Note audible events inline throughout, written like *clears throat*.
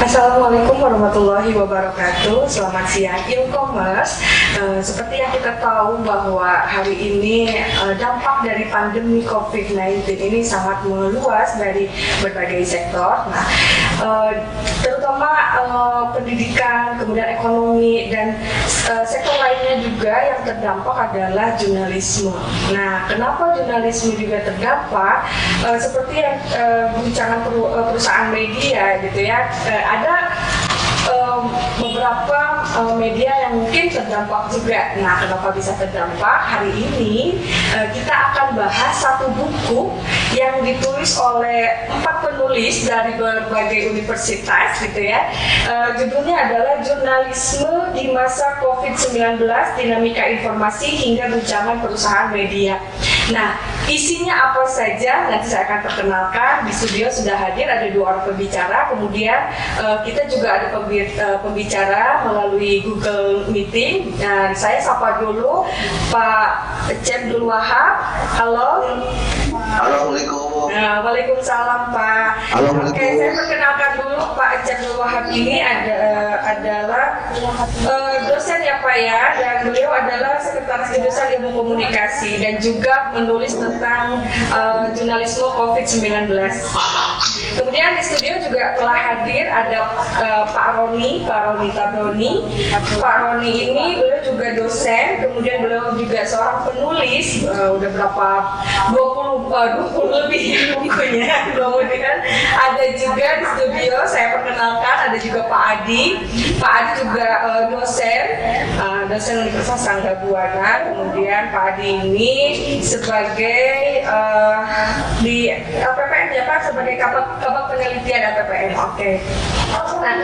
Assalamualaikum warahmatullahi wabarakatuh. Selamat siang, e-commerce. Uh, seperti yang kita tahu bahwa hari ini uh, dampak dari pandemi COVID-19 ini sangat meluas dari berbagai sektor. Nah, uh, terutama uh, pendidikan, kemudian ekonomi dan uh, sektor lainnya juga yang terdampak adalah jurnalisme. Nah, kenapa jurnalisme juga terdampak? Uh, seperti yang uh, perusahaan media gitu ya. Ada beberapa um, media yang mungkin terdampak juga. Nah, kenapa bisa terdampak? Hari ini uh, kita akan bahas satu buku yang ditulis oleh empat penulis dari berbagai universitas, gitu ya. Uh, judulnya adalah Jurnalisme di Masa COVID-19: Dinamika Informasi hingga Guncangan Perusahaan Media. Nah, isinya apa saja? Nanti saya akan perkenalkan. Di studio sudah hadir ada dua orang pembicara. Kemudian uh, kita juga ada pembicara melalui Google Meeting. Dan saya sapa dulu Pak Cem Wahab. Halo. Assalamualaikum. Nah, Waalaikumsalam Pak. Oke, saya perkenalkan dulu Pak Cem Wahab ini ada adalah uh, dosen ya Pak ya, dan beliau adalah sekretaris jurusan ilmu komunikasi dan juga menulis tentang uh, jurnalisme COVID-19. Kemudian di studio juga telah hadir ada uh, Pak Roni, Pak Roni Tabroni. Pak Roni ini beliau juga dosen, kemudian beliau juga seorang penulis, uh, udah berapa 20 uh, 20 lebih bukunya. Kemudian ada juga di studio saya perkenalkan ada juga Pak Adi. Pak Adi juga uh, dosen, uh, dosen Universitas Sangga Buana. Kemudian Pak Adi ini sebagai uh, di LPPM ya Pak sebagai kabak kabak penelitian LPPM. Oke. Okay. Nah,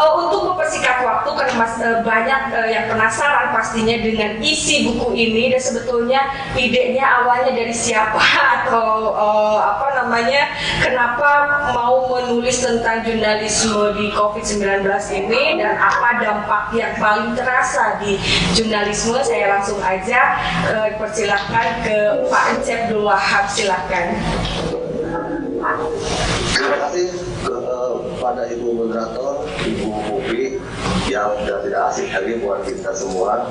uh, untuk mempersingkat waktu karena mas, uh, banyak uh, yang penasaran pastinya dengan isi buku ini dan sebetulnya idenya awalnya dari siapa *laughs* atau uh, apa namanya kenapa mau menulis tentang jurnalisme di COVID-19 ini dan apa dampak yang paling terasa di jurnalisme saya langsung aja uh, persilahkan ke Pak Encep Abdul Wahab silakan. Terima kasih kepada Ibu Moderator, Ibu Mubi yang sudah tidak asing lagi buat kita semua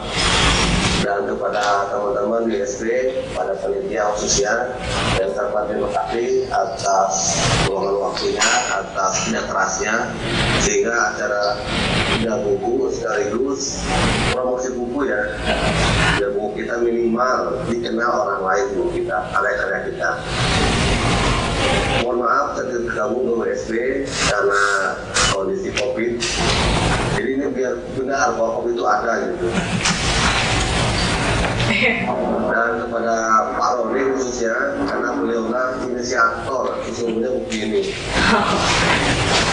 dan kepada teman-teman SP pada panitia khususnya dan terima kasih atas ruangan waktunya atas tidak kerasnya sehingga acara tidak buku sekaligus promosi buku ya *laughs* ya buku kita minimal dikenal orang lain buku kita karya-karya kita. Mohon maaf tergabung dengan SP karena kondisi COVID. Jadi ini biar benar bahwa COVID itu ada gitu dan kepada Pak Roni khususnya karena beliaulah inisiator sesungguhnya begini.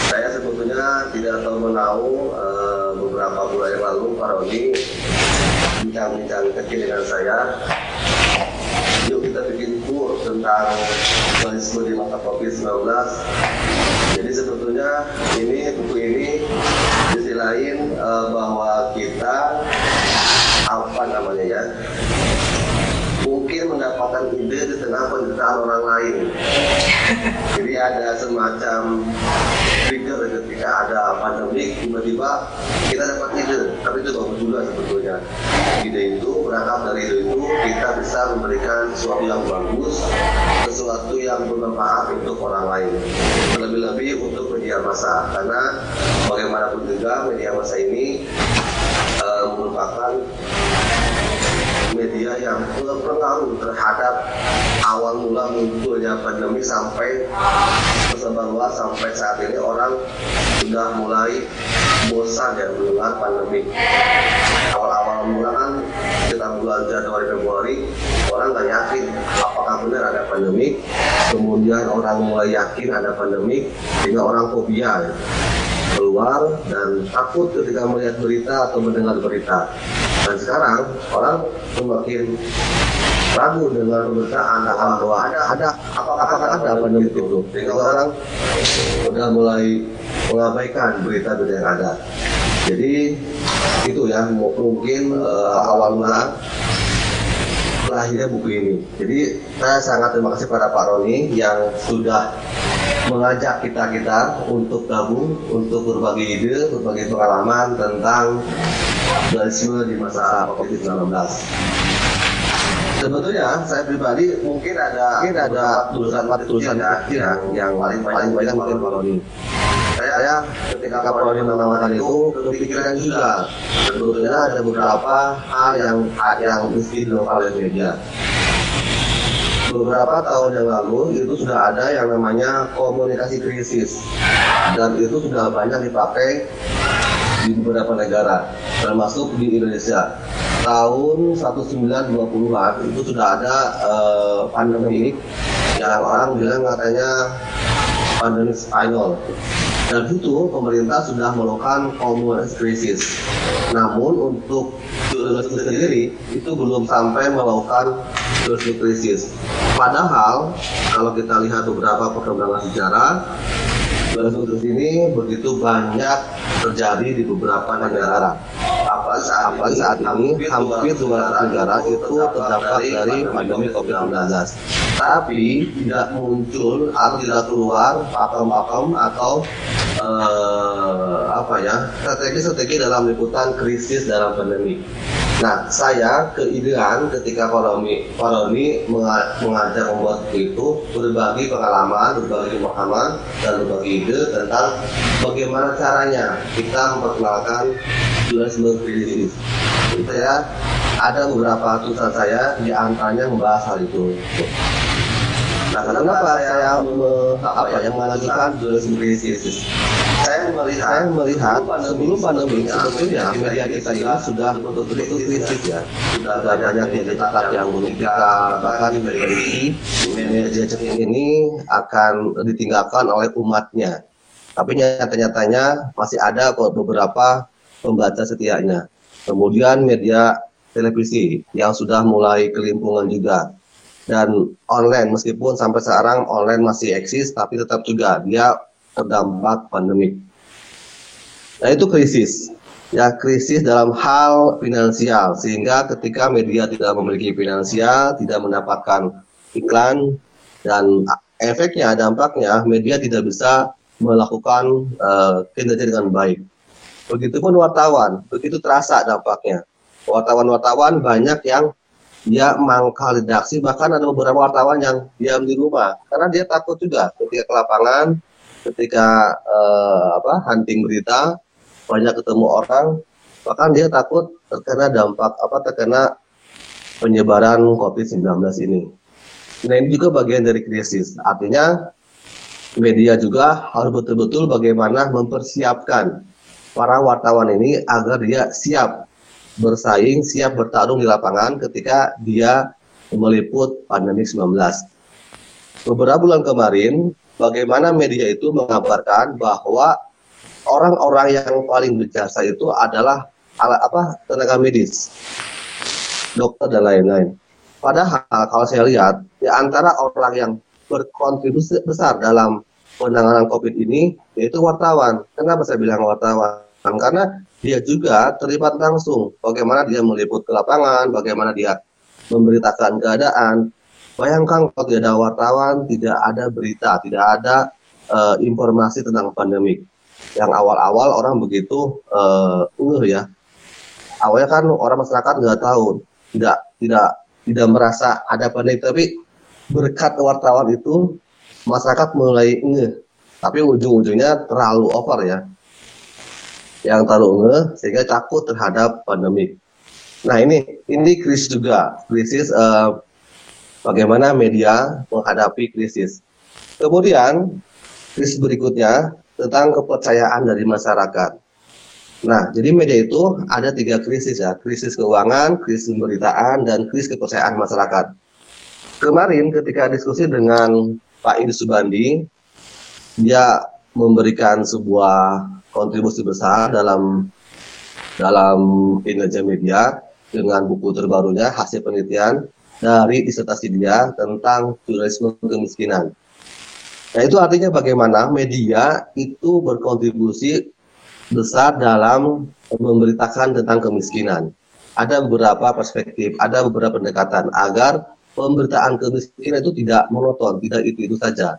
Saya sebetulnya tidak tahu menahu uh, beberapa bulan yang lalu Pak Roni bincang-bincang kecil dengan saya. Yuk kita bikin tour tentang jurnalisme di masa COVID-19 jadi sebetulnya ini buku ini sisi lain uh, bahwa kita apa namanya ya? Mungkin mendapatkan ide di tengah penderitaan orang lain. Jadi ada semacam trigger ketika ada pandemi tiba-tiba kita dapat ide. Tapi itu bagus juga sebetulnya. Ide itu berangkat dari ide itu kita bisa memberikan sesuatu yang bagus sesuatu yang bermanfaat untuk orang lain. Terlebih-lebih untuk media massa. Karena bagaimanapun juga media massa ini merupakan media yang berpengaruh terhadap awal mula munculnya pandemi sampai tersebar luas sampai saat ini orang sudah mulai bosan ya mendengar pandemi. Awal-awal mula kan kita bulan Januari Februari orang nggak yakin apakah benar ada pandemi. Kemudian orang mulai yakin ada pandemi sehingga orang fobia. Ya keluar dan takut ketika melihat berita atau mendengar berita. Dan sekarang orang semakin ragu dengan pemberitaan bahwa ada ada apakah ada pandemi itu. Sehingga orang sudah mulai mengabaikan berita-berita yang ada. Jadi itu yang mungkin uh, awal mula lahirnya buku ini. Jadi saya sangat terima kasih pada Pak Roni yang sudah mengajak kita-kita untuk gabung, untuk berbagi ide, berbagi pengalaman tentang jurnalisme di masa COVID-19. Sebetulnya saya pribadi mungkin ada mungkin ada tulisan-tulisan kecil yang, yang paling paling banyak mungkin kalau ini. Saya, saya ketika Kapolri menawarkan itu kepikiran juga. Sebetulnya ada beberapa hal yang yang mesti dilakukan oleh media beberapa tahun yang lalu itu sudah ada yang namanya komunikasi krisis. Dan itu sudah banyak dipakai di beberapa negara termasuk di Indonesia. Tahun 1920-an itu sudah ada uh, pandemi. Yang orang bilang katanya pandemi Spanyol dan itu pemerintah sudah melakukan komunikasi krisis namun untuk jurnalisme sendiri itu belum sampai melakukan jurnalisme krisis padahal kalau kita lihat beberapa perkembangan sejarah jurnalisme ini begitu banyak terjadi di beberapa negara. Apalagi saat ini hampir 200 negara itu terdampak dari pandemi COVID-19. Tapi tidak muncul atau tidak keluar pakem-pakem atau uh, apa ya strategi-strategi dalam liputan krisis dalam pandemi. Nah, saya keidean ketika Paroni, Paroni mengajak membuat itu berbagi pengalaman, berbagi pemahaman, dan berbagi ide tentang bagaimana caranya kita memperkenalkan jurnalisme krisis. Saya ada beberapa tulisan saya di antaranya membahas hal itu. Nah, kenapa saya me, apa yang mengajukan jurnalisme krisis? Saya melihat, saya melihat sebelum pandemi sebetulnya media kita ini sudah betul-betul krisis ya. Sudah banyak cetak yang merugikan, bahkan prediksi media cetak ini akan ditinggalkan oleh umatnya. Tapi nyata-nyatanya masih ada beberapa pembaca setianya. Kemudian media televisi yang sudah mulai kelimpungan juga dan online meskipun sampai sekarang online masih eksis tapi tetap juga dia terdampak pandemik. Nah itu krisis ya krisis dalam hal finansial sehingga ketika media tidak memiliki finansial tidak mendapatkan iklan dan efeknya dampaknya media tidak bisa melakukan uh, kinerja dengan baik. Begitupun wartawan, begitu terasa dampaknya. Wartawan-wartawan banyak yang dia mangkal redaksi bahkan ada beberapa wartawan yang diam di rumah karena dia takut juga ketika ke lapangan ketika uh, apa hunting berita banyak ketemu orang bahkan dia takut terkena dampak apa terkena penyebaran COVID-19 ini. Nah ini juga bagian dari krisis. Artinya media juga harus betul-betul bagaimana mempersiapkan para wartawan ini agar dia siap bersaing, siap bertarung di lapangan ketika dia meliput pandemi 19. Beberapa bulan kemarin, bagaimana media itu mengabarkan bahwa orang-orang yang paling berjasa itu adalah alat apa tenaga medis, dokter dan lain-lain. Padahal kalau saya lihat di antara orang yang berkontribusi besar dalam penanganan COVID ini yaitu wartawan. Kenapa saya bilang wartawan? Karena dia juga terlibat langsung bagaimana dia meliput ke lapangan, bagaimana dia memberitakan keadaan. Bayangkan kalau tidak ada wartawan, tidak ada berita, tidak ada uh, informasi tentang pandemik. Yang awal-awal orang begitu uh, ya. Awalnya kan orang masyarakat nggak tahu, tidak tidak tidak merasa ada pandemik, tapi berkat wartawan itu masyarakat mulai ngeh. Tapi ujung-ujungnya terlalu over ya yang terlalu nge sehingga takut terhadap pandemi. Nah ini ini krisis juga krisis uh, bagaimana media menghadapi krisis. Kemudian krisis berikutnya tentang kepercayaan dari masyarakat. Nah, jadi media itu ada tiga krisis ya, krisis keuangan, krisis pemberitaan, dan krisis kepercayaan masyarakat. Kemarin ketika diskusi dengan Pak Idi Subandi, dia memberikan sebuah kontribusi besar dalam dalam kinerja media dengan buku terbarunya hasil penelitian dari disertasi dia tentang jurnalisme kemiskinan. Nah itu artinya bagaimana media itu berkontribusi besar dalam memberitakan tentang kemiskinan. Ada beberapa perspektif, ada beberapa pendekatan agar pemberitaan kemiskinan itu tidak monoton, tidak itu-itu saja.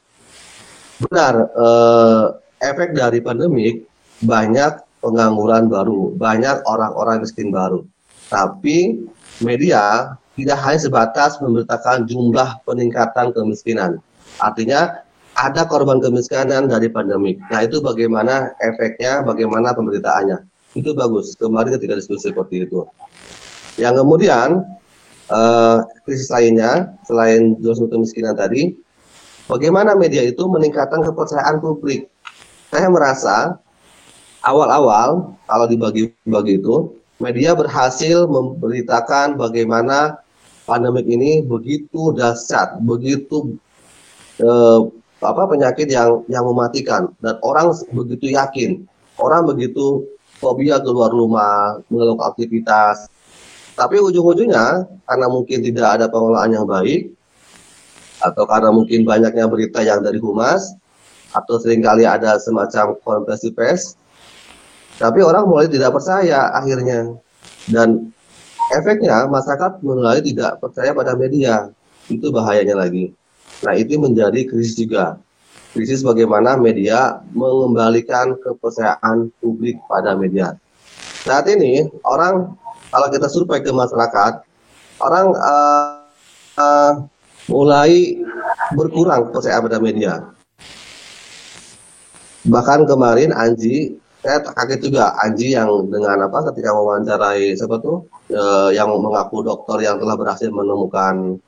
Benar, eh, efek dari pandemik banyak pengangguran baru, banyak orang-orang miskin baru. Tapi media tidak hanya sebatas memberitakan jumlah peningkatan kemiskinan. Artinya ada korban kemiskinan dari pandemik. Nah itu bagaimana efeknya, bagaimana pemberitaannya. Itu bagus. Kemarin ketika diskusi seperti itu. Yang kemudian uh, krisis lainnya selain jumlah kemiskinan tadi, bagaimana media itu meningkatkan kepercayaan publik. Saya merasa awal-awal kalau dibagi-bagi itu media berhasil memberitakan bagaimana pandemik ini begitu dahsyat, begitu eh, apa penyakit yang yang mematikan dan orang begitu yakin, orang begitu fobia keluar rumah, melakukan aktivitas. Tapi ujung-ujungnya karena mungkin tidak ada pengelolaan yang baik atau karena mungkin banyaknya berita yang dari humas atau sering kali ada semacam konferensi pers tapi orang mulai tidak percaya akhirnya. Dan efeknya masyarakat mulai tidak percaya pada media. Itu bahayanya lagi. Nah itu menjadi krisis juga. Krisis bagaimana media mengembalikan kepercayaan publik pada media. Saat ini orang kalau kita survei ke masyarakat, orang uh, uh, mulai berkurang percaya pada media. Bahkan kemarin Anji saya kaget juga Anji yang dengan apa ketika mewawancarai siapa tuh e, yang mengaku dokter yang telah berhasil menemukan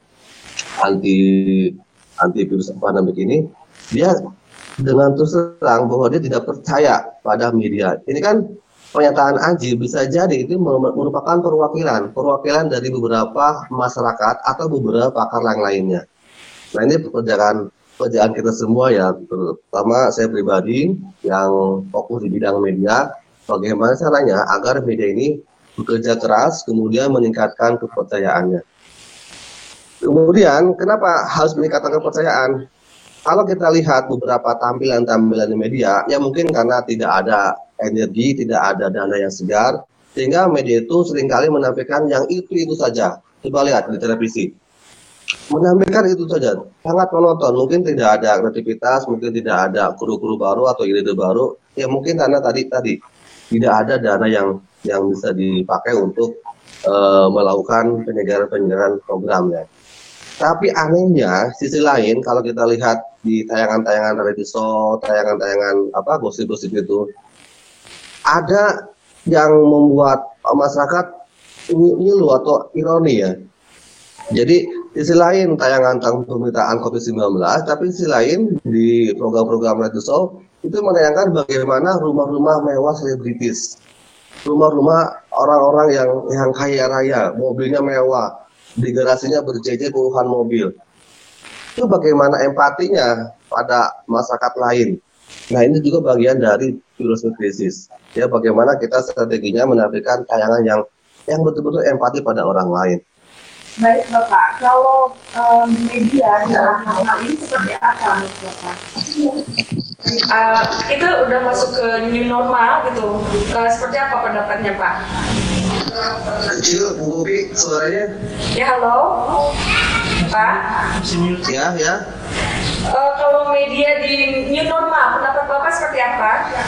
anti anti virus pandemik ini dia dengan terus terang bahwa dia tidak percaya pada media. Ini kan pernyataan Anji bisa jadi itu merupakan perwakilan perwakilan dari beberapa masyarakat atau beberapa pakar yang lainnya. Nah ini pekerjaan pekerjaan kita semua ya, terutama saya pribadi yang fokus di bidang media, bagaimana caranya agar media ini bekerja keras, kemudian meningkatkan kepercayaannya. Kemudian, kenapa harus meningkatkan kepercayaan? Kalau kita lihat beberapa tampilan-tampilan di media, ya mungkin karena tidak ada energi, tidak ada dana yang segar, sehingga media itu sering kali menampilkan yang itu-itu saja. Coba lihat di televisi menampilkan itu saja. Sangat monoton mungkin tidak ada kreativitas mungkin tidak ada kru-kru baru atau ide-ide baru. Ya mungkin karena tadi tadi. Tidak ada dana yang yang bisa dipakai untuk uh, melakukan penyegaran-penyegaran program ya. Tapi anehnya sisi lain kalau kita lihat di tayangan-tayangan reality show tayangan-tayangan apa gosip-gosip itu ada yang membuat masyarakat ngilu atau ironi ya. Jadi sisi lain tayangan tentang pemberitaan COVID-19, tapi sisi lain di program-program radio show itu menayangkan bagaimana rumah-rumah mewah selebritis, rumah-rumah orang-orang yang yang kaya raya, mobilnya mewah, di garasinya berjejer puluhan mobil. Itu bagaimana empatinya pada masyarakat lain. Nah ini juga bagian dari filosofi krisis. Ya bagaimana kita strateginya menampilkan tayangan yang yang betul-betul empati pada orang lain. Baik Bapak, kalau um, media dalam hal ini seperti apa menurut Bapak? Uh, itu udah masuk ke new normal gitu. Uh, seperti apa pendapatnya Pak? Kecil, Bu Bobi, suaranya. Ya halo, Pak. Ya, ya. Uh, kalau media di new normal, pendapat Bapak seperti apa? Ya,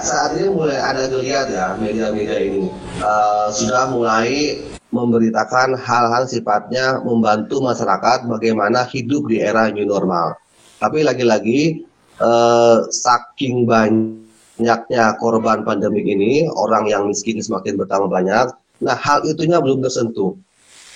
saat ini mulai ada geliat ya media-media ini uh, sudah mulai memberitakan hal-hal sifatnya membantu masyarakat bagaimana hidup di era new normal. Tapi lagi-lagi uh, saking banyaknya korban pandemi ini, orang yang miskin semakin bertambah banyak. Nah, hal itunya belum tersentuh.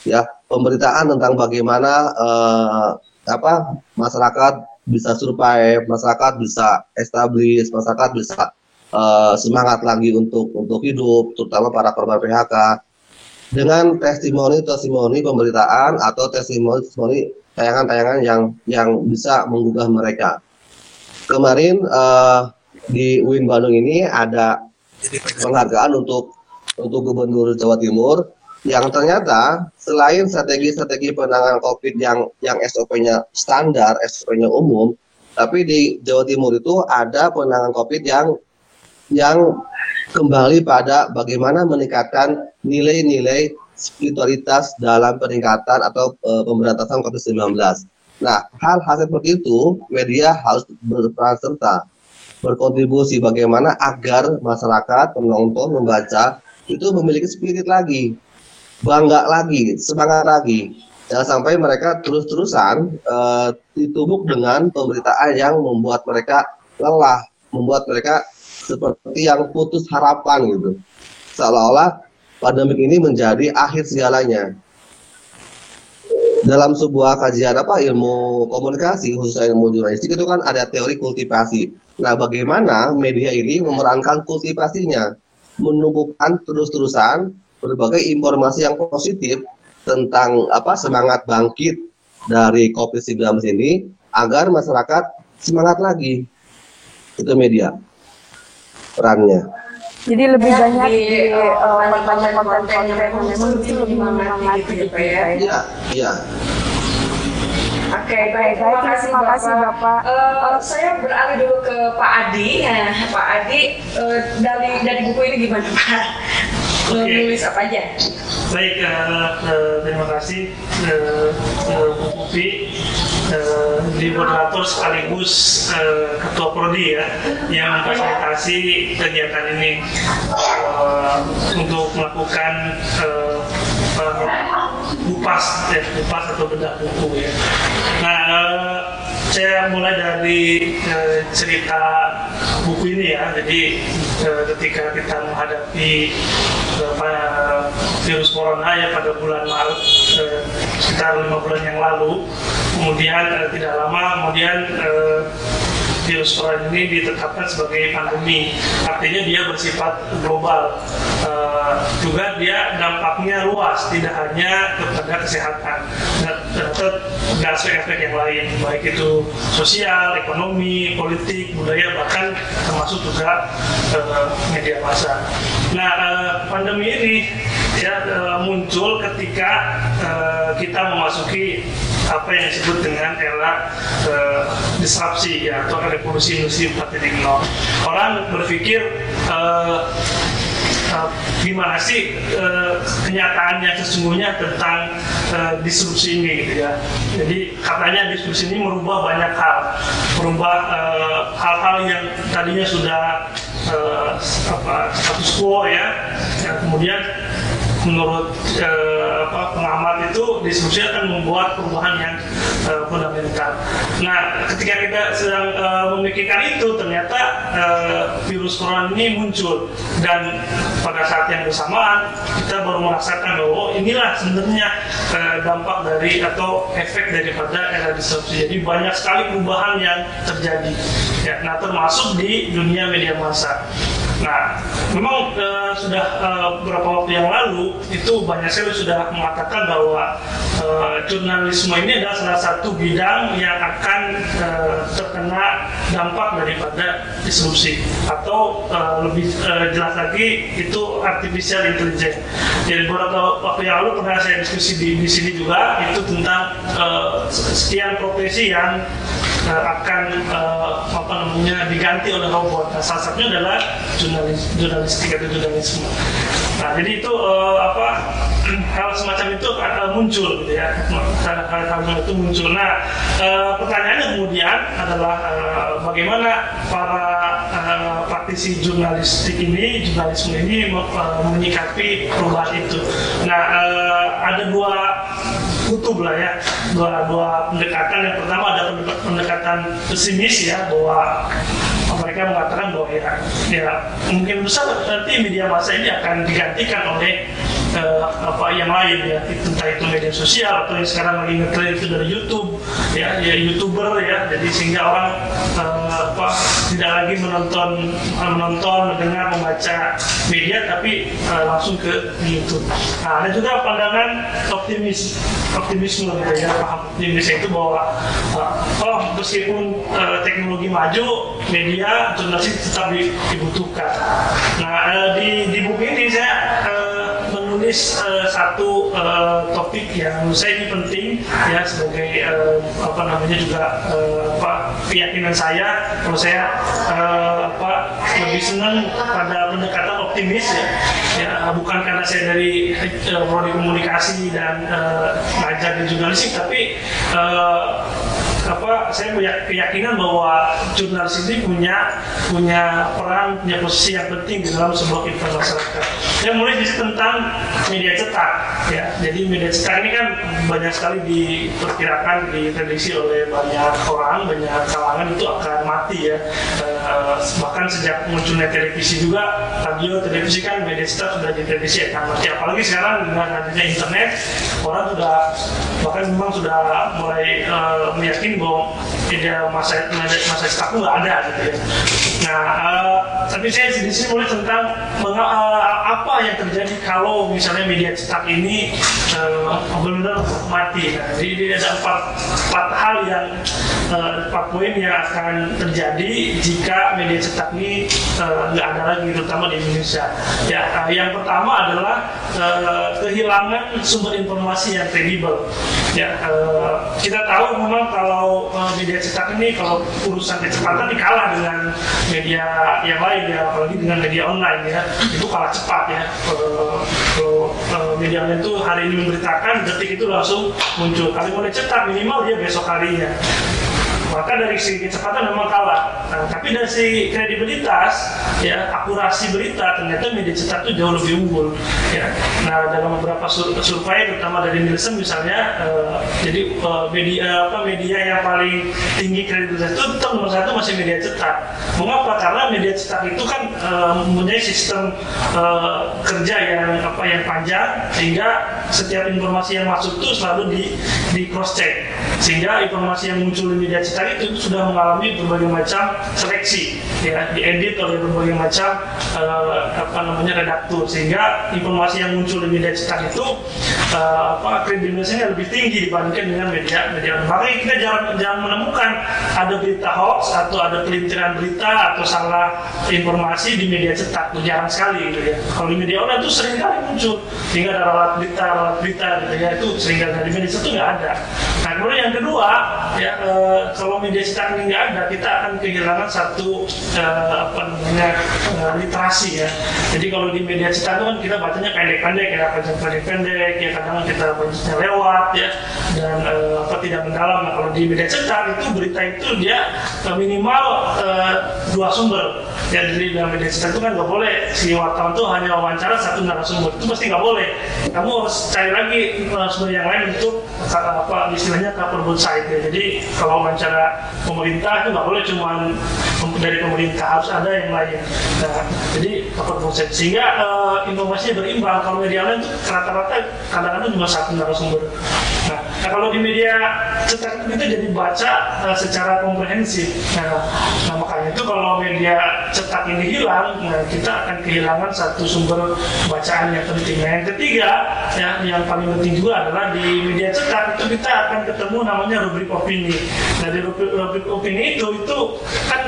Ya, pemberitaan tentang bagaimana uh, apa masyarakat bisa survive, masyarakat bisa establish, masyarakat bisa uh, semangat lagi untuk untuk hidup, terutama para korban PHK dengan testimoni-testimoni pemberitaan atau testimoni-testimoni tayangan-tayangan yang yang bisa menggugah mereka. Kemarin uh, di UIN Bandung ini ada penghargaan untuk untuk Gubernur Jawa Timur yang ternyata selain strategi-strategi penanganan COVID yang yang SOP-nya standar, SOP-nya umum, tapi di Jawa Timur itu ada penanganan COVID yang yang kembali pada bagaimana meningkatkan nilai-nilai spiritualitas dalam peningkatan atau e, pemberantasan COVID-19. Nah, hal-hal seperti itu media harus berperan serta berkontribusi bagaimana agar masyarakat penonton membaca itu memiliki spirit lagi, bangga lagi, semangat lagi. Jangan sampai mereka terus-terusan uh, ditumbuk dengan pemberitaan yang membuat mereka lelah, membuat mereka seperti yang putus harapan gitu. Seolah-olah pandemi ini menjadi akhir segalanya. Dalam sebuah kajian apa ilmu komunikasi khususnya ilmu jurnalistik itu kan ada teori kultivasi. Nah, bagaimana media ini memerankan kultivasinya, menumbuhkan terus-terusan berbagai informasi yang positif tentang apa semangat bangkit dari COVID-19 ini agar masyarakat semangat lagi. Itu media perannya. Jadi lebih ya, banyak di konten-konten yang memang itu lebih menyemangati gitu ya. Iya, iya. Oke, okay, baik. Terima kasih, Terima kasih Bapak. Bapak. Uh, saya beralih dulu ke Pak Adi. Nah, Pak Adi uh, dari dari buku ini gimana Pak? Okay. Nulis apa aja? Baik, uh, uh, terima kasih uh, uh, Bu Pupi, uh, di moderator sekaligus uh, Ketua Prodi ya, yang memfasilitasi kegiatan ini uh, untuk melakukan uh, bupas, ya, bupas atau bedah buku ya. Nah, uh, saya mulai dari uh, cerita buku ini ya. Jadi uh, ketika kita menghadapi uh, virus corona ya pada bulan Maret uh, sekitar lima bulan yang lalu, kemudian uh, tidak lama kemudian uh, virus corona ini ditetapkan sebagai pandemi. Artinya dia bersifat global. Uh, juga dia dampaknya luas, tidak hanya kepada kesehatan, terdapat aspek-aspek yang lain, baik itu sosial, ekonomi, politik, budaya, bahkan termasuk juga uh, media massa. Nah, uh, pandemi ini ya uh, muncul ketika uh, kita memasuki apa yang disebut dengan era uh, disrupsi ya atau revolusi industri 4.0. Orang berpikir uh, uh, gimana sih uh, kenyataannya sesungguhnya tentang uh, disrupsi ini gitu ya. Jadi katanya disrupsi ini merubah banyak hal, merubah hal-hal uh, yang tadinya sudah uh, apa status quo ya, yang kemudian menurut uh, apa, pengamat itu disrupsi akan membuat perubahan yang uh, fundamental. Nah, ketika kita sedang uh, memikirkan itu, ternyata uh, virus corona ini muncul dan pada saat yang bersamaan kita baru merasakan bahwa oh, inilah sebenarnya uh, dampak dari atau efek daripada era disrupsi. Jadi banyak sekali perubahan yang terjadi. Ya, nah termasuk di dunia media massa. Nah, memang uh, sudah uh, beberapa waktu yang lalu itu banyak sekali sudah mengatakan bahwa uh, jurnalisme ini adalah salah satu bidang yang akan terkena dampak daripada disrupsi atau lebih jelas lagi itu artificial intelligence. Jadi beberapa waktu yang lalu pernah saya diskusi di, di sini juga itu tentang sekian profesi yang akan uh, apa namanya diganti oleh robot. Nah, salah satunya adalah jurnalis, jurnalistik atau jurnalisme. Nah, jadi itu uh, apa *clears throat* hal semacam itu akan muncul gitu ya. Hal-hal itu muncul. Nah, uh, pertanyaannya kemudian adalah uh, bagaimana para uh, praktisi jurnalistik ini, jurnalisme ini uh, menyikapi perubahan itu. Nah, uh, ada dua kutub lah ya. Dua dua pendekatan. Yang pertama ada pendekatan pesimis ya bahwa mereka mengatakan bahwa ya, ya mungkin besar nanti media massa ini akan digantikan oleh uh, apa yang lain ya. Entah itu media sosial atau yang sekarang lagi ngetrend itu dari YouTube ya ya youtuber ya. Jadi sehingga orang uh, apa tidak lagi menonton menonton mendengar membaca media tapi uh, langsung ke YouTube. Nah ada juga pandangan optimis optimisme gitu ya. Paham optimis itu bahwa uh, oh meskipun uh, teknologi maju media jurnalistik tetap dibutuhkan. Nah uh, di di buku ini saya uh, menulis uh, satu uh, topik yang menurut saya ini penting ya sebagai uh, apa namanya juga uh, apa keyakinan saya. Kalau saya uh, apa lebih senang pada pendekatan optimis ya, ya bukan karena saya dari uh, komunikasi dan uh, ngajar di jurnalistik tapi uh, apa saya punya keyakinan bahwa jurnalis ini punya punya peran punya posisi yang penting di dalam sebuah kehidupan masyarakat. Yang mulai dari tentang media cetak ya. Jadi media cetak ini kan banyak sekali diperkirakan diprediksi oleh banyak orang, banyak kalangan itu akan mati ya. Eh, bahkan sejak munculnya televisi juga, radio, televisi kan media cetak sudah diprediksi akan mati. Apalagi sekarang dengan adanya internet, orang sudah bahkan memang sudah mulai eh, meyakini bahwa media masa masa itu nggak ada gitu ya. Nah, eh, tapi saya di sini mulai tentang eh, apa yang terjadi kalau misalnya media cetak ini eh, benar-benar mati. Nah, jadi ada empat, empat hal yang eh, empat poin yang akan terjadi jika media cetak ini nggak ada lagi, terutama di Indonesia. Ya, eh, yang pertama adalah eh, kehilangan sumber informasi yang kredibel. Ya, eh, kita tahu memang kalau eh, media cetak ini kalau urusan kecepatan ini kalah dengan media yang lain ya, apalagi dengan media online ya, itu kalah cepat ya. Eh, Kalau eh, media online itu hari ini memberitakan, detik itu langsung muncul. Kalau mulai cetak minimal dia besok harinya maka dari segi kecepatan memang kalah. Nah, tapi dari segi kredibilitas, ya akurasi berita ternyata media cetak itu jauh lebih unggul. Ya. Nah dalam beberapa sur survei, terutama dari Nielsen misalnya, eh, jadi eh, media apa media yang paling tinggi kredibilitas itu nomor satu masih media cetak. Mengapa? Karena media cetak itu kan eh, mempunyai sistem eh, kerja yang apa yang panjang sehingga setiap informasi yang masuk itu selalu di di cross check sehingga informasi yang muncul di media cetak itu sudah mengalami berbagai macam seleksi ya diedit oleh berbagai macam eh, apa namanya redaktur. Sehingga informasi yang muncul di media cetak itu eh, apa kredibilitasnya lebih tinggi dibandingkan dengan media media makanya kita jangan jangan menemukan ada berita hoax atau ada pelintiran berita atau salah informasi di media cetak. Itu jarang sekali gitu ya. Kalau di media online itu sering kali muncul sehingga ada ralat berita ralat berita gitu ya. Itu sering kali di media cetak itu nggak ada. Nah kemudian yang kedua ya eh, kalau media cetak ini nggak ada kita akan kehilangan satu eh, apa namanya eh, literasi ya. Jadi kalau di media cetak itu kan kita bacanya pendek-pendek ya panjang pendek-pendek ya kadang kita bacanya lewat ya dan eh, apa tidak mendalam. Nah kalau di media cetak itu berita itu dia eh, minimal eh, dua sumber. Ya jadi dalam media cetak itu kan nggak boleh. Si wartawan tuh hanya wawancara satu narasumber itu pasti nggak boleh. Kamu harus cari lagi narasumber yang lain untuk apa istilahnya cover both ya. Jadi kalau wawancara pemerintah itu nggak boleh cuma dari pemerintah harus ada yang lain. Nah, jadi both side sehingga eh, informasinya berimbang. Kalau media lain rata-rata kadang-kadang cuma satu narasumber. Nah, nah kalau di media cetak itu jadi baca eh, secara komprehensif. Nah, nah makanya itu kalau media cetak ini hilang nah kita akan kehilangan satu sumber bacaan yang penting. Nah yang ketiga ya, yang paling penting juga adalah di media cetak itu kita akan ketemu namanya rubrik opini. Nah di rubrik, rubrik opini itu itu kan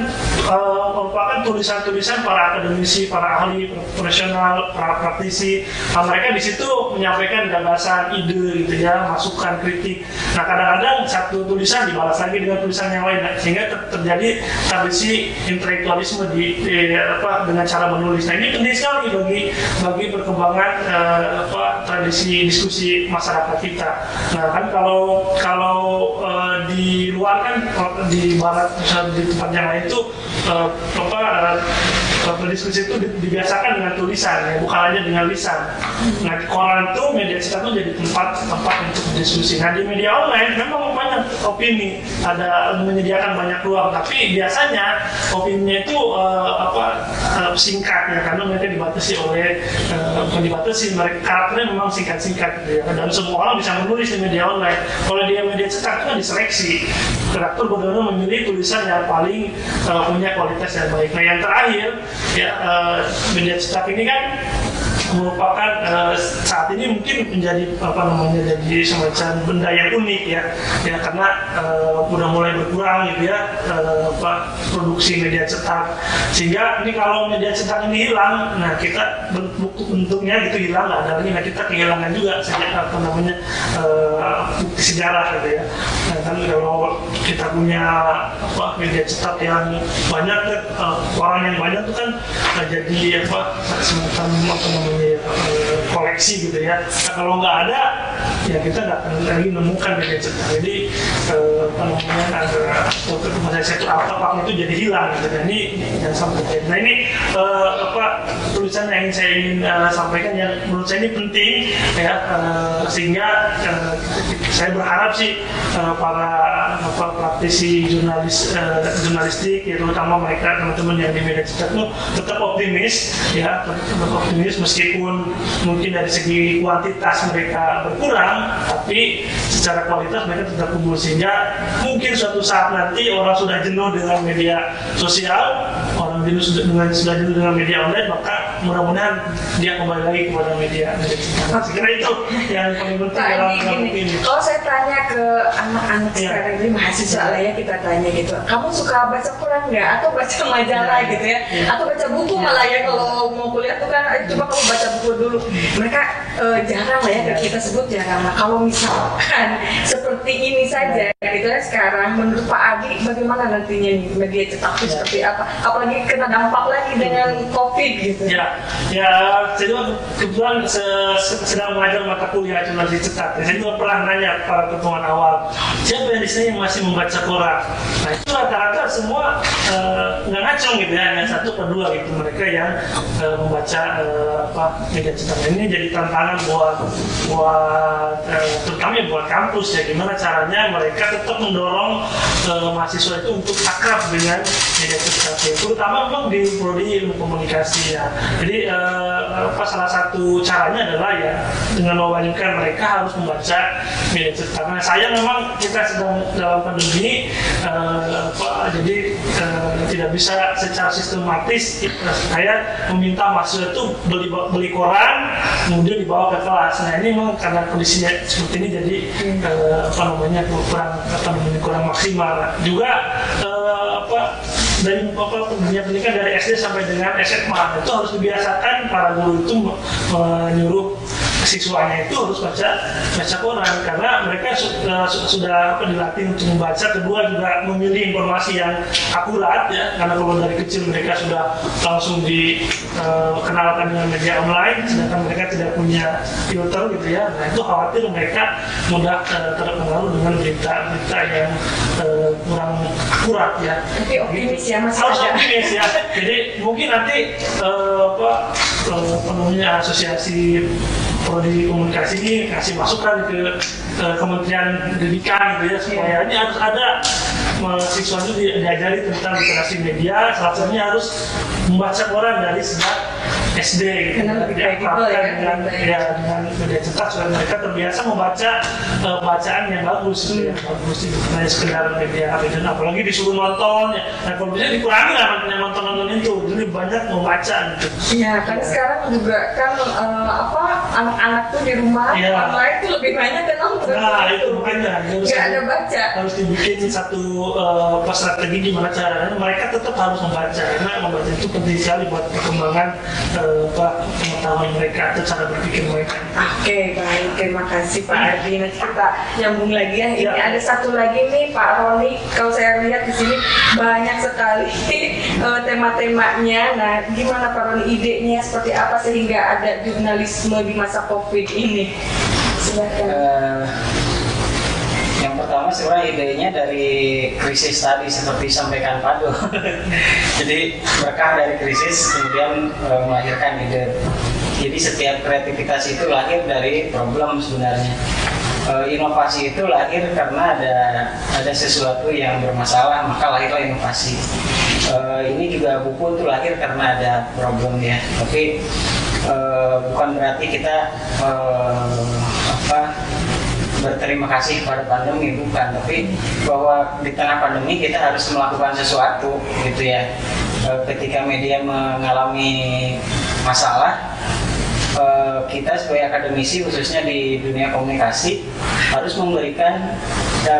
eh, merupakan tulisan-tulisan para akademisi para ahli profesional para praktisi. Nah, mereka di situ menyampaikan gagasan ide gitu ya masukan kritik. Nah kadang-kadang satu tulisan dibalas lagi dengan tulisan yang lain. Nah, sehingga ter- terjadi tradisi intelektualisme di, di- apa dengan cara menulis. Nah ini penting sekali bagi bagi perkembangan eh, apa tradisi diskusi masyarakat kita. Nah kan kalau kalau eh, luar kan di barat di tempat yang lain itu eh, apa eh, berdiskusi itu di- dibiasakan dengan tulisan ya bukan hanya dengan lisan. Nah koran itu media cetak itu jadi tempat tempat untuk berdiskusi nah di media online memang banyak opini. Ada menyediakan banyak ruang tapi biasanya opininya itu eh, apa eh, singkat ya karena mereka dibatasi oleh eh, bukan dibatasi mereka karakternya memang singkat-singkat gitu ya. Dan semua orang bisa menulis di media online. Kalau dia media cetak itu kan diseleksi. Redaktur benar-benar memilih tulisan yang paling eh, punya kualitas yang baik. Nah yang terakhir ya eh, media cetak ini kan merupakan eh, saat ini mungkin menjadi apa namanya jadi semacam benda yang unik ya. Ya karena eh, udah mulai berkurang gitu ya apa produksi media cetak. Sehingga ini kalau media cetak ini hilang nah kita bentuk bentuknya gitu hilang ada lagi. Nah kita kehilangan juga sejak apa namanya bukti sejarah gitu ya. Nah, kan kalau kita punya apa media cetak yang banyak eh, orang yang banyak itu kan jadi apa semacam apa namanya eh, koleksi gitu ya. Nah, kalau nggak ada ya kita nggak akan lagi menemukan media cetak jadi eh, apa namanya untuk masa satu apa itu jadi hilang gitu. Nah, ini yang sampai nah ini eh, apa tulisan yang saya ingin eh, sampaikan yang menurut saya ini penting ya eh, sehingga eh, saya berharap sih eh, para apa praktisi jurnalis eh, jurnalistik ya terutama mereka teman-teman yang di media cetak itu tetap optimis ya tetap optimis meskipun mungkin dari segi kuantitas mereka berkurang tapi secara kualitas mereka tetap tumbuh. Sehingga mungkin suatu saat nanti orang sudah jenuh dengan media sosial orang jenuh sudah dengan sudah jenuh dengan media online maka mudah-mudahan dia kembali lagi kepada media. Kira itu yang paling penting dalam ini kalau saya tanya ke anak-anak Iya. sekarang ini mahasiswa lah ya kita tanya gitu, kamu suka baca koran nggak? Atau baca majalah Iya. gitu ya, Iya. atau baca buku malah ya kalau mau kuliah tuh kan, "Eh, coba kamu baca buku dulu. Mereka eh, jarang lah ya Iya. kita sebut jarang. Nah kalau misalkan *laughs* seperti ini saja gitu ya sekarang, menurut Pak Adi bagaimana nantinya nih media cetak itu Iya. seperti apa? Apalagi kena dampak lagi dengan COVID gitu. Ya, ya saya juga kebetulan se- se- sedang mengajar mata kuliah jurnalistik cetak. Saya juga pernah nanya para pertemuan awal, siapa yang di sini yang masih membaca koran? Nah itu rata-rata semua eh, nggak ngacung gitu ya, hanya satu per dua gitu mereka yang eh, membaca eh, apa media cetak. Ini jadi tantangan buat buat eh, terutama ya buat kampus ya gimana caranya mereka tetap mendorong eh, mahasiswa itu untuk akrab dengan media cetak ya. terutama memang di prodi ilmu komunikasi ya jadi eh, apa salah satu caranya adalah ya dengan mewajibkan mereka harus membaca media cetak nah saya memang kita sedang dalam pandemi eh, jadi eh, tidak bisa secara sistematis eh, saya meminta mahasiswa itu beli beli koran kemudian dibawa ke kelas. Nah ini memang karena kondisinya seperti ini jadi eh, apa namanya kurang apa namanya kurang maksimal. Juga eh, apa dari apa dunia pendidikan dari SD sampai dengan SMA itu harus dibiasakan para guru itu me- menyuruh siswanya itu harus baca baca koran karena mereka su- eh, su- sudah apa, dilatih untuk membaca. Kedua juga memilih informasi yang akurat ya. Karena kalau dari kecil mereka sudah langsung dikenalkan dengan media online sedangkan mereka tidak punya filter gitu ya. Nah itu khawatir mereka mudah eh, terpengaruh dengan berita-berita yang eh, kurang akurat ya. Tapi optimis ya Mas harus optimis ya. Jadi mungkin nanti eh, apa eh, apa namanya asosiasi prodi komunikasi ini kasih masukan ke eh, Kementerian Pendidikan gitu ya supaya ini harus ada mahasiswa itu di- diajari tentang literasi media salah satunya harus membaca koran dari sejak SD gitu. Karena lebih kredibel ya, dengan ya dengan media cetak supaya mereka terbiasa membaca eh, bacaan yang bagus gitu ya bagus itu hanya sekedar media dan apalagi disuruh nonton ya. Nah kalau bisa dikurangi lah yang nonton nonton itu. Jadi banyak membaca gitu. Iya, kan sekarang juga kan eh, apa anak-anak tuh di rumah Iya. online tuh lebih banyak kan nonton. nah itu makanya harus ada baca. harus dibikin satu eh, apa strategi gimana caranya mereka tetap harus membaca karena membaca itu penting sekali buat perkembangan eh, apa pengetahuan mereka atau cara berpikir mereka Oke, baik. Terima kasih Pak Ardi. Nanti kita nyambung lagi ya. Ini Iya. ada satu lagi nih Pak Roni. Kalau saya lihat di sini banyak sekali *laughs* eh, tema-temanya. Nah, gimana Pak Roni idenya seperti apa sehingga ada jurnalisme di masa COVID ini? Silakan. Eh, pertama sebenarnya idenya dari krisis tadi seperti sampaikan Pado. *laughs* Jadi berkah dari krisis kemudian eh, melahirkan ide. Jadi setiap kreativitas itu lahir dari problem sebenarnya. Eh, inovasi itu lahir karena ada ada sesuatu yang bermasalah maka lahirlah inovasi. Eh, ini juga buku itu lahir karena ada problem ya. Tapi bukan berarti kita apa berterima kasih kepada pandemi bukan tapi bahwa di tengah pandemi kita harus melakukan sesuatu gitu ya. E, ketika media mengalami masalah e, kita sebagai akademisi khususnya di dunia komunikasi harus memberikan e,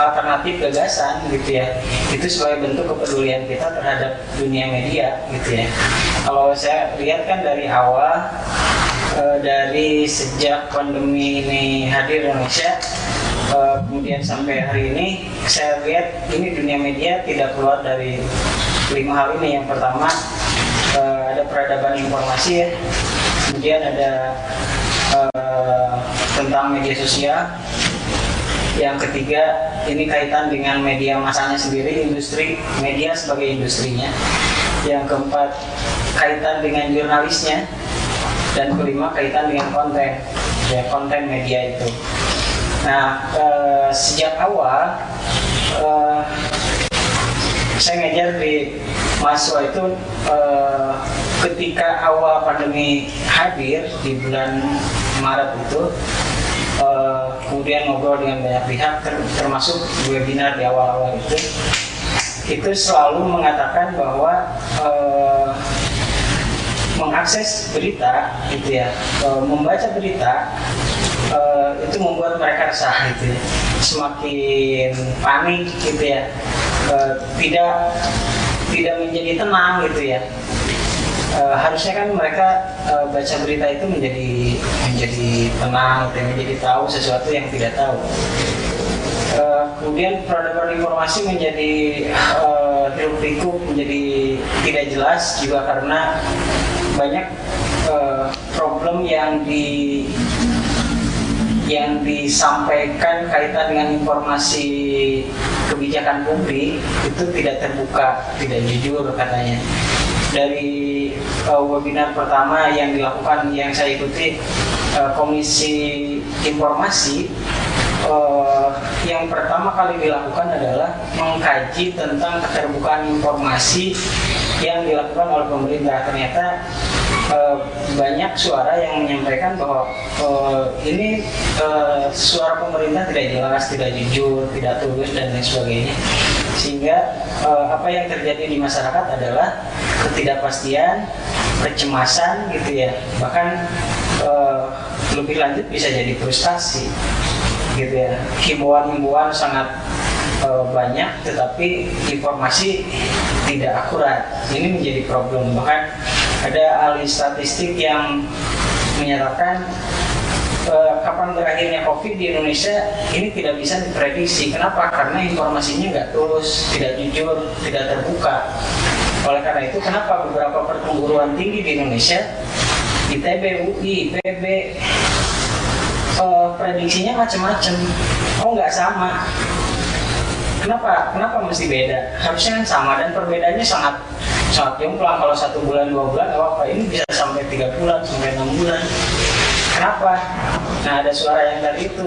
alternatif gagasan gitu ya. Itu sebagai bentuk kepedulian kita terhadap dunia media gitu ya. Kalau saya lihat kan dari awal Eh, dari sejak pandemi ini hadir di Indonesia eh, kemudian sampai hari ini saya lihat ini dunia media tidak keluar dari lima hal ini. Yang pertama eh, ada peradaban informasi ya. Kemudian ada tentang media sosial. Yang ketiga ini kaitan dengan media masanya sendiri industri media sebagai industrinya. Yang keempat kaitan dengan jurnalisnya dan kelima kaitan dengan konten. Ya konten media itu. Nah eh, sejak awal eh, saya ngajar di mahasiswa itu eh, ketika awal pandemi hadir di bulan Maret itu eh, kemudian ngobrol dengan banyak pihak ter- termasuk webinar di awal-awal itu itu selalu mengatakan bahwa eh, mengakses berita gitu ya. Eh, membaca berita eh, itu membuat mereka resah gitu ya. Semakin panik gitu ya. Eh, tidak tidak menjadi tenang gitu ya. Eh, harusnya kan mereka eh, baca berita itu menjadi menjadi tenang gitu ya, menjadi tahu sesuatu yang tidak tahu. Eh, kemudian peradaban informasi menjadi hiruk pikuk menjadi tidak jelas juga karena banyak eh, problem yang di yang disampaikan kaitan dengan informasi kebijakan publik itu tidak terbuka, tidak jujur katanya. Dari uh, webinar pertama yang dilakukan yang saya ikuti uh, Komisi Informasi uh, yang pertama kali dilakukan adalah mengkaji tentang keterbukaan informasi yang dilakukan oleh pemerintah. Ternyata eh, banyak suara yang menyampaikan bahwa eh, ini eh, suara pemerintah tidak jelas, tidak jujur, tidak tulus dan lain sebagainya. Sehingga eh, apa yang terjadi di masyarakat adalah ketidakpastian, kecemasan gitu ya. Bahkan eh, lebih lanjut bisa jadi frustasi gitu ya. Himbauan-himbauan sangat eh, banyak tetapi informasi tidak akurat. Ini menjadi problem. Bahkan ada ahli statistik yang menyatakan eh, kapan berakhirnya COVID di Indonesia ini tidak bisa diprediksi. Kenapa? Karena informasinya nggak tulus, tidak jujur, tidak terbuka. Oleh karena itu, kenapa beberapa perguruan tinggi di Indonesia, ITB, UI, IPB, eh, prediksinya macam-macam. Oh nggak sama. Kenapa? Kenapa mesti beda? Harusnya kan sama dan perbedaannya sangat sangat jomplang. Kalau satu bulan dua bulan nggak apa-apa. Ini bisa sampai tiga bulan, sampai enam bulan. Kenapa? Nah ada suara yang dari itu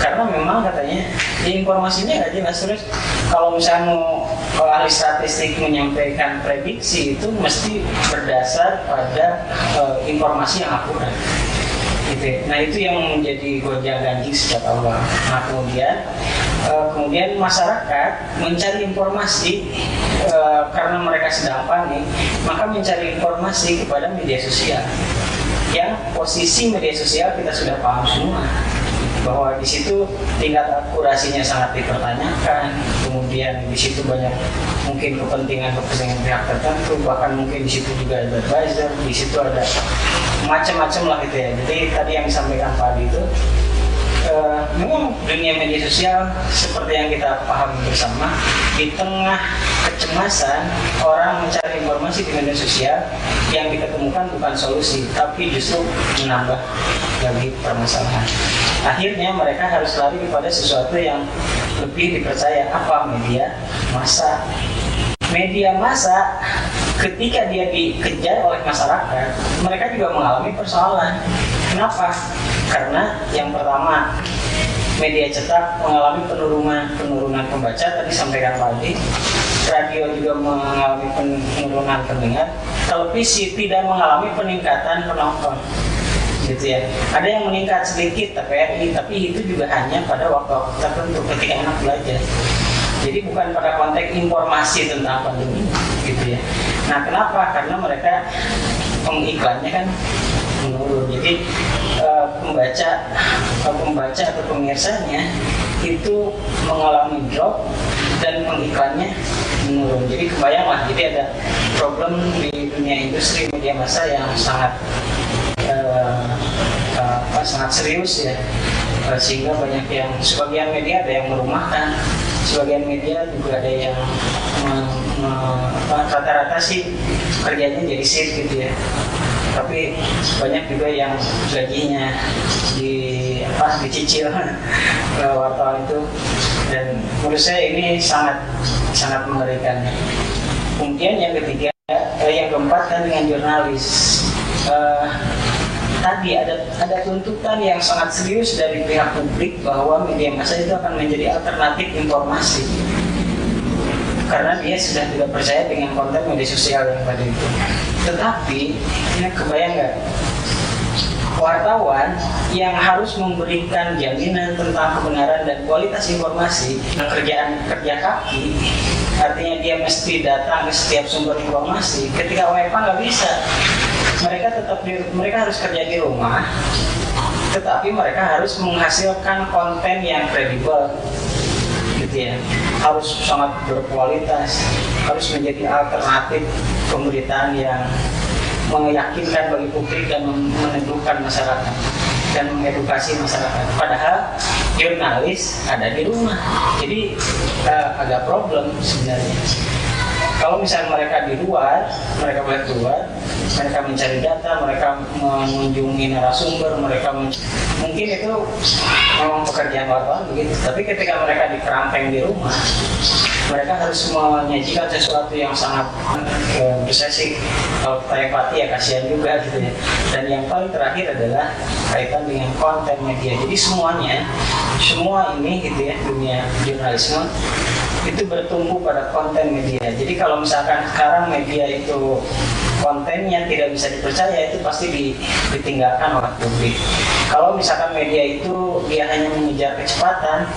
karena memang katanya ya, informasinya nggak jelas terus kalau misalnya mau kalau ahli statistik menyampaikan prediksi itu mesti berdasar pada eh, informasi yang akurat gitu ya. Nah itu yang menjadi gonjang ganjing sejak awal. Nah kemudian eh, kemudian masyarakat mencari informasi eh, karena mereka sedang panik, maka mencari informasi kepada media sosial. Yang posisi media sosial kita sudah paham semua bahwa di situ tingkat akurasinya sangat dipertanyakan, kemudian di situ banyak mungkin kepentingan kepentingan pihak tertentu, bahkan mungkin di situ juga ada advisor, di situ ada macam-macam lah gitu ya. Jadi tadi yang disampaikan Pak Adi itu memang dunia media sosial seperti yang kita pahami bersama di tengah kecemasan orang mencari informasi di media sosial yang kita temukan bukan solusi tapi justru menambah lagi permasalahan. Akhirnya mereka harus lari kepada sesuatu yang lebih dipercaya. Apa media? Massa media massa ketika dia dikejar oleh masyarakat mereka juga mengalami persoalan. Kenapa? Karena yang pertama media cetak mengalami penurunan penurunan pembaca tadi sampaikan pagi radio juga mengalami penurunan pendengar. Televisi tidak mengalami peningkatan penonton gitu ya. Ada yang meningkat sedikit TVRI tapi itu juga hanya pada waktu-waktu tertentu ketika anak belajar jadi bukan pada konteks informasi tentang pandemi gitu ya. Nah kenapa? Karena mereka pengiklannya kan menurun. Jadi eh, pembaca eh, pembaca atau pemirsanya itu mengalami drop dan pengiklannya menurun. Jadi kebayanglah jadi ada problem di dunia industri media massa yang sangat eh, sangat serius ya. Eh, sehingga banyak yang sebagian media ada yang merumahkan sebagian media juga ada yang rata-rata sih kerjanya jadi shift gitu ya. Tapi banyak juga yang gajinya di apa dicicil *laughs* ke wartawan itu. Dan menurut saya ini sangat sangat mengerikan. Kemudian yang ketiga eh, yang keempat kan dengan jurnalis. Eh, tadi ada ada tuntutan yang sangat serius dari pihak publik bahwa media massa itu akan menjadi alternatif informasi karena dia sudah tidak percaya dengan konten media sosial yang pada itu. Tetapi ini kebayang nggak? Wartawan yang harus memberikan jaminan tentang kebenaran dan kualitas informasi kerjaan kerja kaki artinya dia mesti datang ke setiap sumber informasi ketika WFA nggak bisa mereka tetap di, mereka harus kerja di rumah tetapi mereka harus menghasilkan konten yang kredibel gitu ya harus sangat berkualitas harus menjadi alternatif pemberitaan yang meyakinkan bagi publik dan menentukan masyarakat dan mengedukasi masyarakat. Padahal jurnalis ada di rumah, jadi uh, agak problem sebenarnya. Kalau misalnya mereka di luar, mereka boleh keluar, mereka mencari data, mereka mengunjungi narasumber, mereka men mungkin itu memang pekerjaan wartawan begitu. Tapi ketika mereka di kerangkeng di rumah, mereka harus menyajikan sesuatu yang sangat eh, bisa sih kalau ya kasihan juga gitu ya dan yang paling terakhir adalah kaitan dengan konten media jadi semuanya semua ini gitu ya dunia jurnalisme itu bertumbuh pada konten media jadi kalau misalkan sekarang media itu kontennya tidak bisa dipercaya itu pasti ditinggalkan oleh publik kalau misalkan media itu dia hanya mengejar kecepatan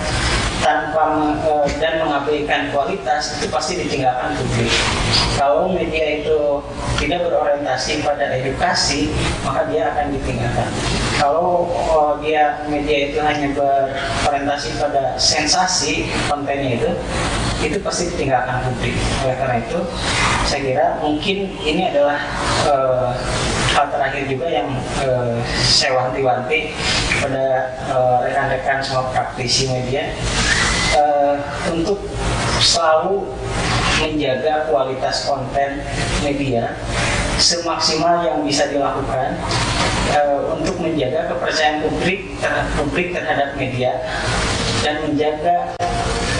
tanpa uh, dan mengabaikan kualitas itu pasti ditinggalkan publik. Kalau media itu tidak berorientasi pada edukasi, maka dia akan ditinggalkan. Kalau uh, dia media itu hanya berorientasi pada sensasi kontennya itu, itu pasti ditinggalkan publik. Oleh karena itu, saya kira mungkin ini adalah uh, hal terakhir juga yang uh, saya wanti-wanti pada rekan-rekan uh, semua praktisi media uh, untuk selalu menjaga kualitas konten media semaksimal yang bisa dilakukan uh, untuk menjaga kepercayaan publik terhadap publik terhadap media dan menjaga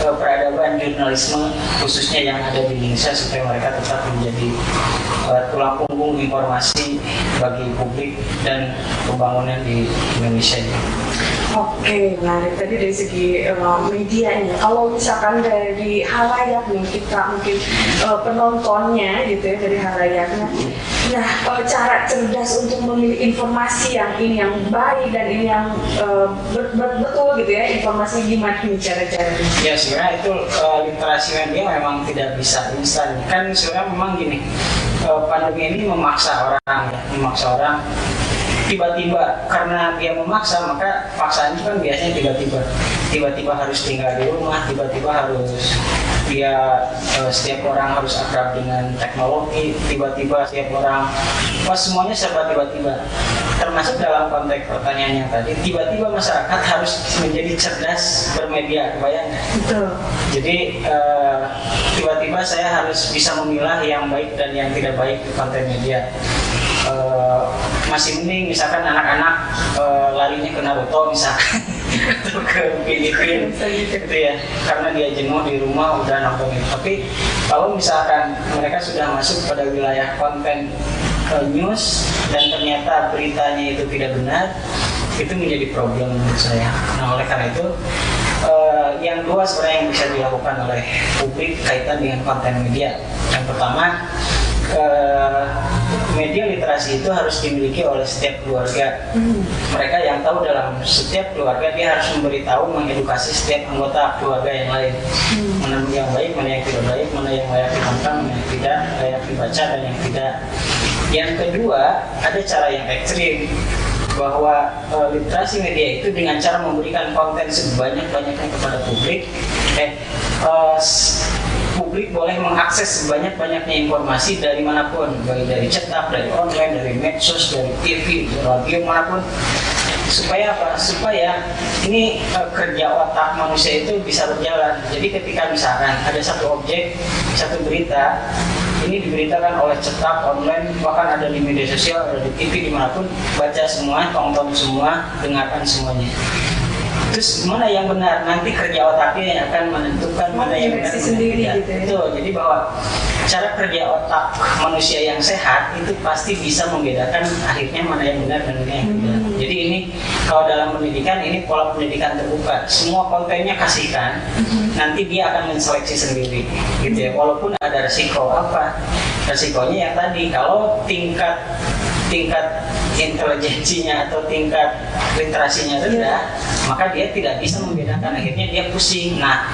uh, peradaban jurnalisme khususnya yang ada di Indonesia supaya mereka tetap menjadi uh, tulang punggung informasi bagi publik dan pembangunan di Indonesia Oke, menarik tadi dari segi uh, media ini. Kalau misalkan dari halayak nih kita mungkin uh, penontonnya gitu ya dari halayaknya. Nah, uh, cara cerdas untuk memilih informasi yang ini yang baik dan ini yang uh, ber, ber, betul gitu ya informasi gimana nih cara-caranya? Ya sebenarnya itu uh, literasi media memang tidak bisa instan. Kan sebenarnya memang gini, uh, pandemi ini memaksa orang ya, memaksa orang tiba-tiba karena dia memaksa maka paksaan itu kan biasanya tiba-tiba. Tiba-tiba harus tinggal di rumah tiba-tiba harus dia uh, setiap orang harus akrab dengan teknologi tiba-tiba setiap orang pas semuanya serba tiba-tiba. Termasuk dalam konteks pertanyaannya tadi tiba-tiba masyarakat harus menjadi cerdas bermedia kebayang Betul. jadi uh, tiba-tiba saya harus bisa memilah yang baik dan yang tidak baik di konten media uh, masih mending misalkan anak-anak uh, larinya ke Naruto misalkan. *laughs* Atau ke Filipina gitu. Ya. Karena dia jenuh di rumah udah nonton itu tapi kalau misalkan mereka sudah masuk pada wilayah konten uh, news dan ternyata beritanya itu tidak benar itu menjadi problem menurut saya. Nah oleh karena itu uh, yang dua sebenarnya yang bisa dilakukan oleh publik kaitan dengan konten media. Yang pertama uh, media literasi itu harus dimiliki oleh setiap keluarga. Hmm. Mereka yang tahu dalam setiap keluarga dia harus memberitahu, mengedukasi setiap anggota keluarga yang lain. Hmm. Mana yang baik, mana yang tidak baik, mana yang layak ditonton, mana yang tidak layak dibaca dan yang tidak. Yang kedua, ada cara yang ekstrim bahwa uh, literasi media itu dengan cara memberikan konten sebanyak-banyaknya kepada publik eh uh, publik boleh mengakses sebanyak-banyaknya informasi dari mana pun, baik dari cetak, dari online, dari medsos, dari TV, dari radio mana pun. Supaya apa? Supaya ini uh, kerja otak manusia itu bisa berjalan. Jadi ketika misalkan ada satu objek, satu berita ini diberitakan oleh cetak online bahkan ada di media sosial ada di TV di mana pun baca semua tonton semua dengarkan semuanya terus mana yang benar nanti kerja otaknya yang akan menentukan mana yang benar sendiri yang gitu ya. Betul, jadi bahwa cara kerja otak manusia yang sehat itu pasti bisa membedakan akhirnya mana yang benar dan mana yang tidak. Hmm. Jadi ini kalau dalam pendidikan ini pola pendidikan terbuka, semua kontennya kasihkan, Hmm. nanti dia akan menseleksi sendiri, gitu ya. Walaupun ada resiko apa? Resikonya yang tadi kalau tingkat tingkat intelijensinya atau tingkat literasinya rendah, maka dia tidak bisa membedakan. Akhirnya dia pusing. Nah,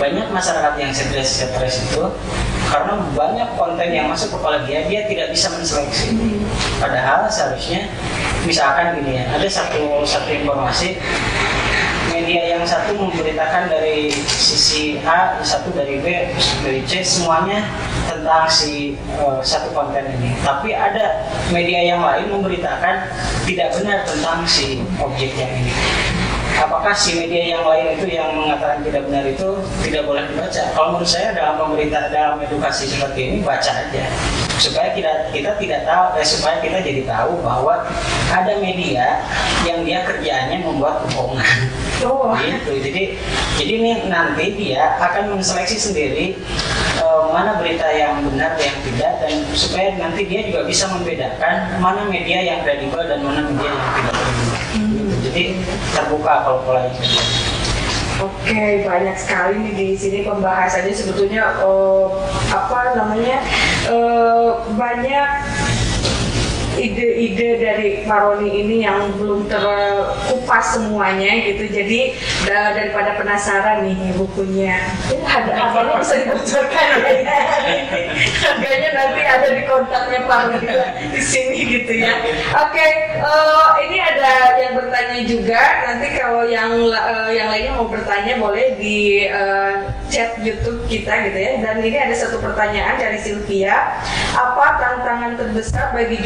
banyak masyarakat yang stres stres itu karena banyak konten yang masuk kepala dia, dia tidak bisa menseleksi. Padahal seharusnya, misalkan gini ya, ada satu satu informasi media yang satu memberitakan dari sisi A, satu dari B, dari C, semuanya tentang si eh, satu konten ini. Tapi ada media yang lain memberitakan tidak benar tentang si objek yang ini. Apakah si media yang lain itu yang mengatakan tidak benar itu tidak boleh dibaca? Kalau menurut saya dalam pemerintah dalam edukasi seperti ini baca aja supaya kita kita tidak tahu eh, supaya kita jadi tahu bahwa ada media yang dia kerjaannya membuat kebohongan Oh. gitu jadi jadi ini nanti dia akan menseleksi sendiri mana berita yang benar yang tidak dan supaya nanti dia juga bisa membedakan mana media yang kredibel dan mana media yang tidak kredibel. Gitu. jadi terbuka kalau pola itu. Oke, banyak sekali nih di sini pembahasannya. Sebetulnya eh, apa namanya eh, banyak ide-ide dari Maroni ini yang belum terkupas semuanya gitu. Jadi da- daripada penasaran nih bukunya, ya, harga harganya bisa dibocorkan ya. *laughs* Harganya nanti ada di kontaknya Pak Rudi di sini gitu ya. Oke, eh, ini ada yang bertanya juga. Nanti kalau yang eh, yang lainnya mau bertanya boleh di eh, chat YouTube kita gitu ya. Dan ini ada satu pertanyaan dari Sylvia. Apa tantangan terbesar bagi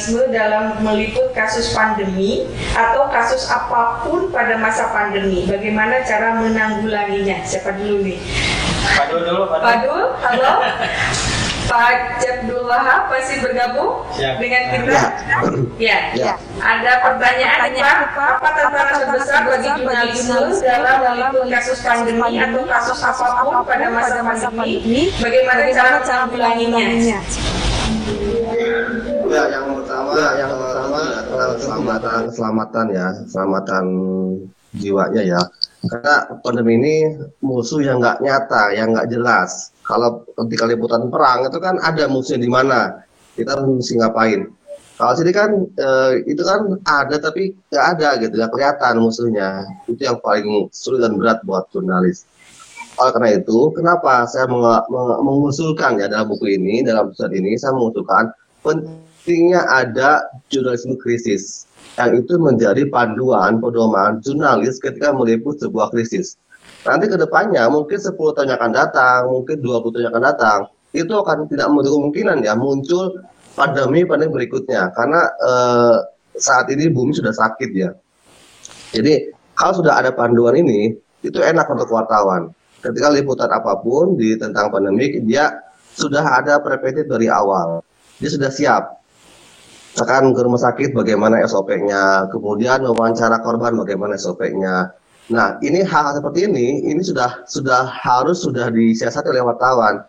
jurnalisme dalam meliput kasus pandemi atau kasus apa pun pada masa pandemi? Bagaimana cara menanggulanginya? Siapa dulu nih? Pak Dul dulu Pak Dul. Pak Dul, halo. Pak Jabdul Wahab masih bergabung Siap. dengan kita? Ya. Ya. Ada pertanyaan Pak. Apa tantangan terbesar bagi jurnalisme dalam meliput kasus pandemi atau kasus apa pun pada masa pandemi? Bagaimana cara menanggulanginya? Ya, yang pertama, ya, yang pertama tentang keselamatan, keselamatan ya, keselamatan jiwanya ya. Karena pandemi ini musuh yang nggak nyata, yang nggak jelas. Kalau ketika liputan perang itu kan ada musuhnya di mana, kita harus mesti ngapain. Kalau sini kan eh, itu kan ada tapi nggak ada gitu, nggak kelihatan musuhnya. Itu yang paling sulit dan berat buat jurnalis. Oleh karena itu, kenapa saya meng- meng- mengusulkan ya dalam buku ini, dalam episode ini, saya mengusulkan pentingnya ada jurnalisme krisis yang itu menjadi panduan pedoman jurnalis ketika meliput sebuah krisis. Nanti ke depannya mungkin 10 tahun yang akan datang, mungkin 20 tahun yang akan datang, itu akan tidak menutup kemungkinan ya muncul pandemi-pandemi berikutnya karena eh, saat ini bumi sudah sakit ya. Jadi kalau sudah ada panduan ini, itu enak untuk wartawan. Ketika liputan apa pun di tentang pandemi, dia sudah ada preventif dari awal. Dia sudah siap. Misalkan ke rumah sakit bagaimana SOP-nya, kemudian wawancara korban bagaimana SOP-nya. Nah, ini hal-hal seperti ini, ini sudah sudah harus sudah disiasati oleh wartawan.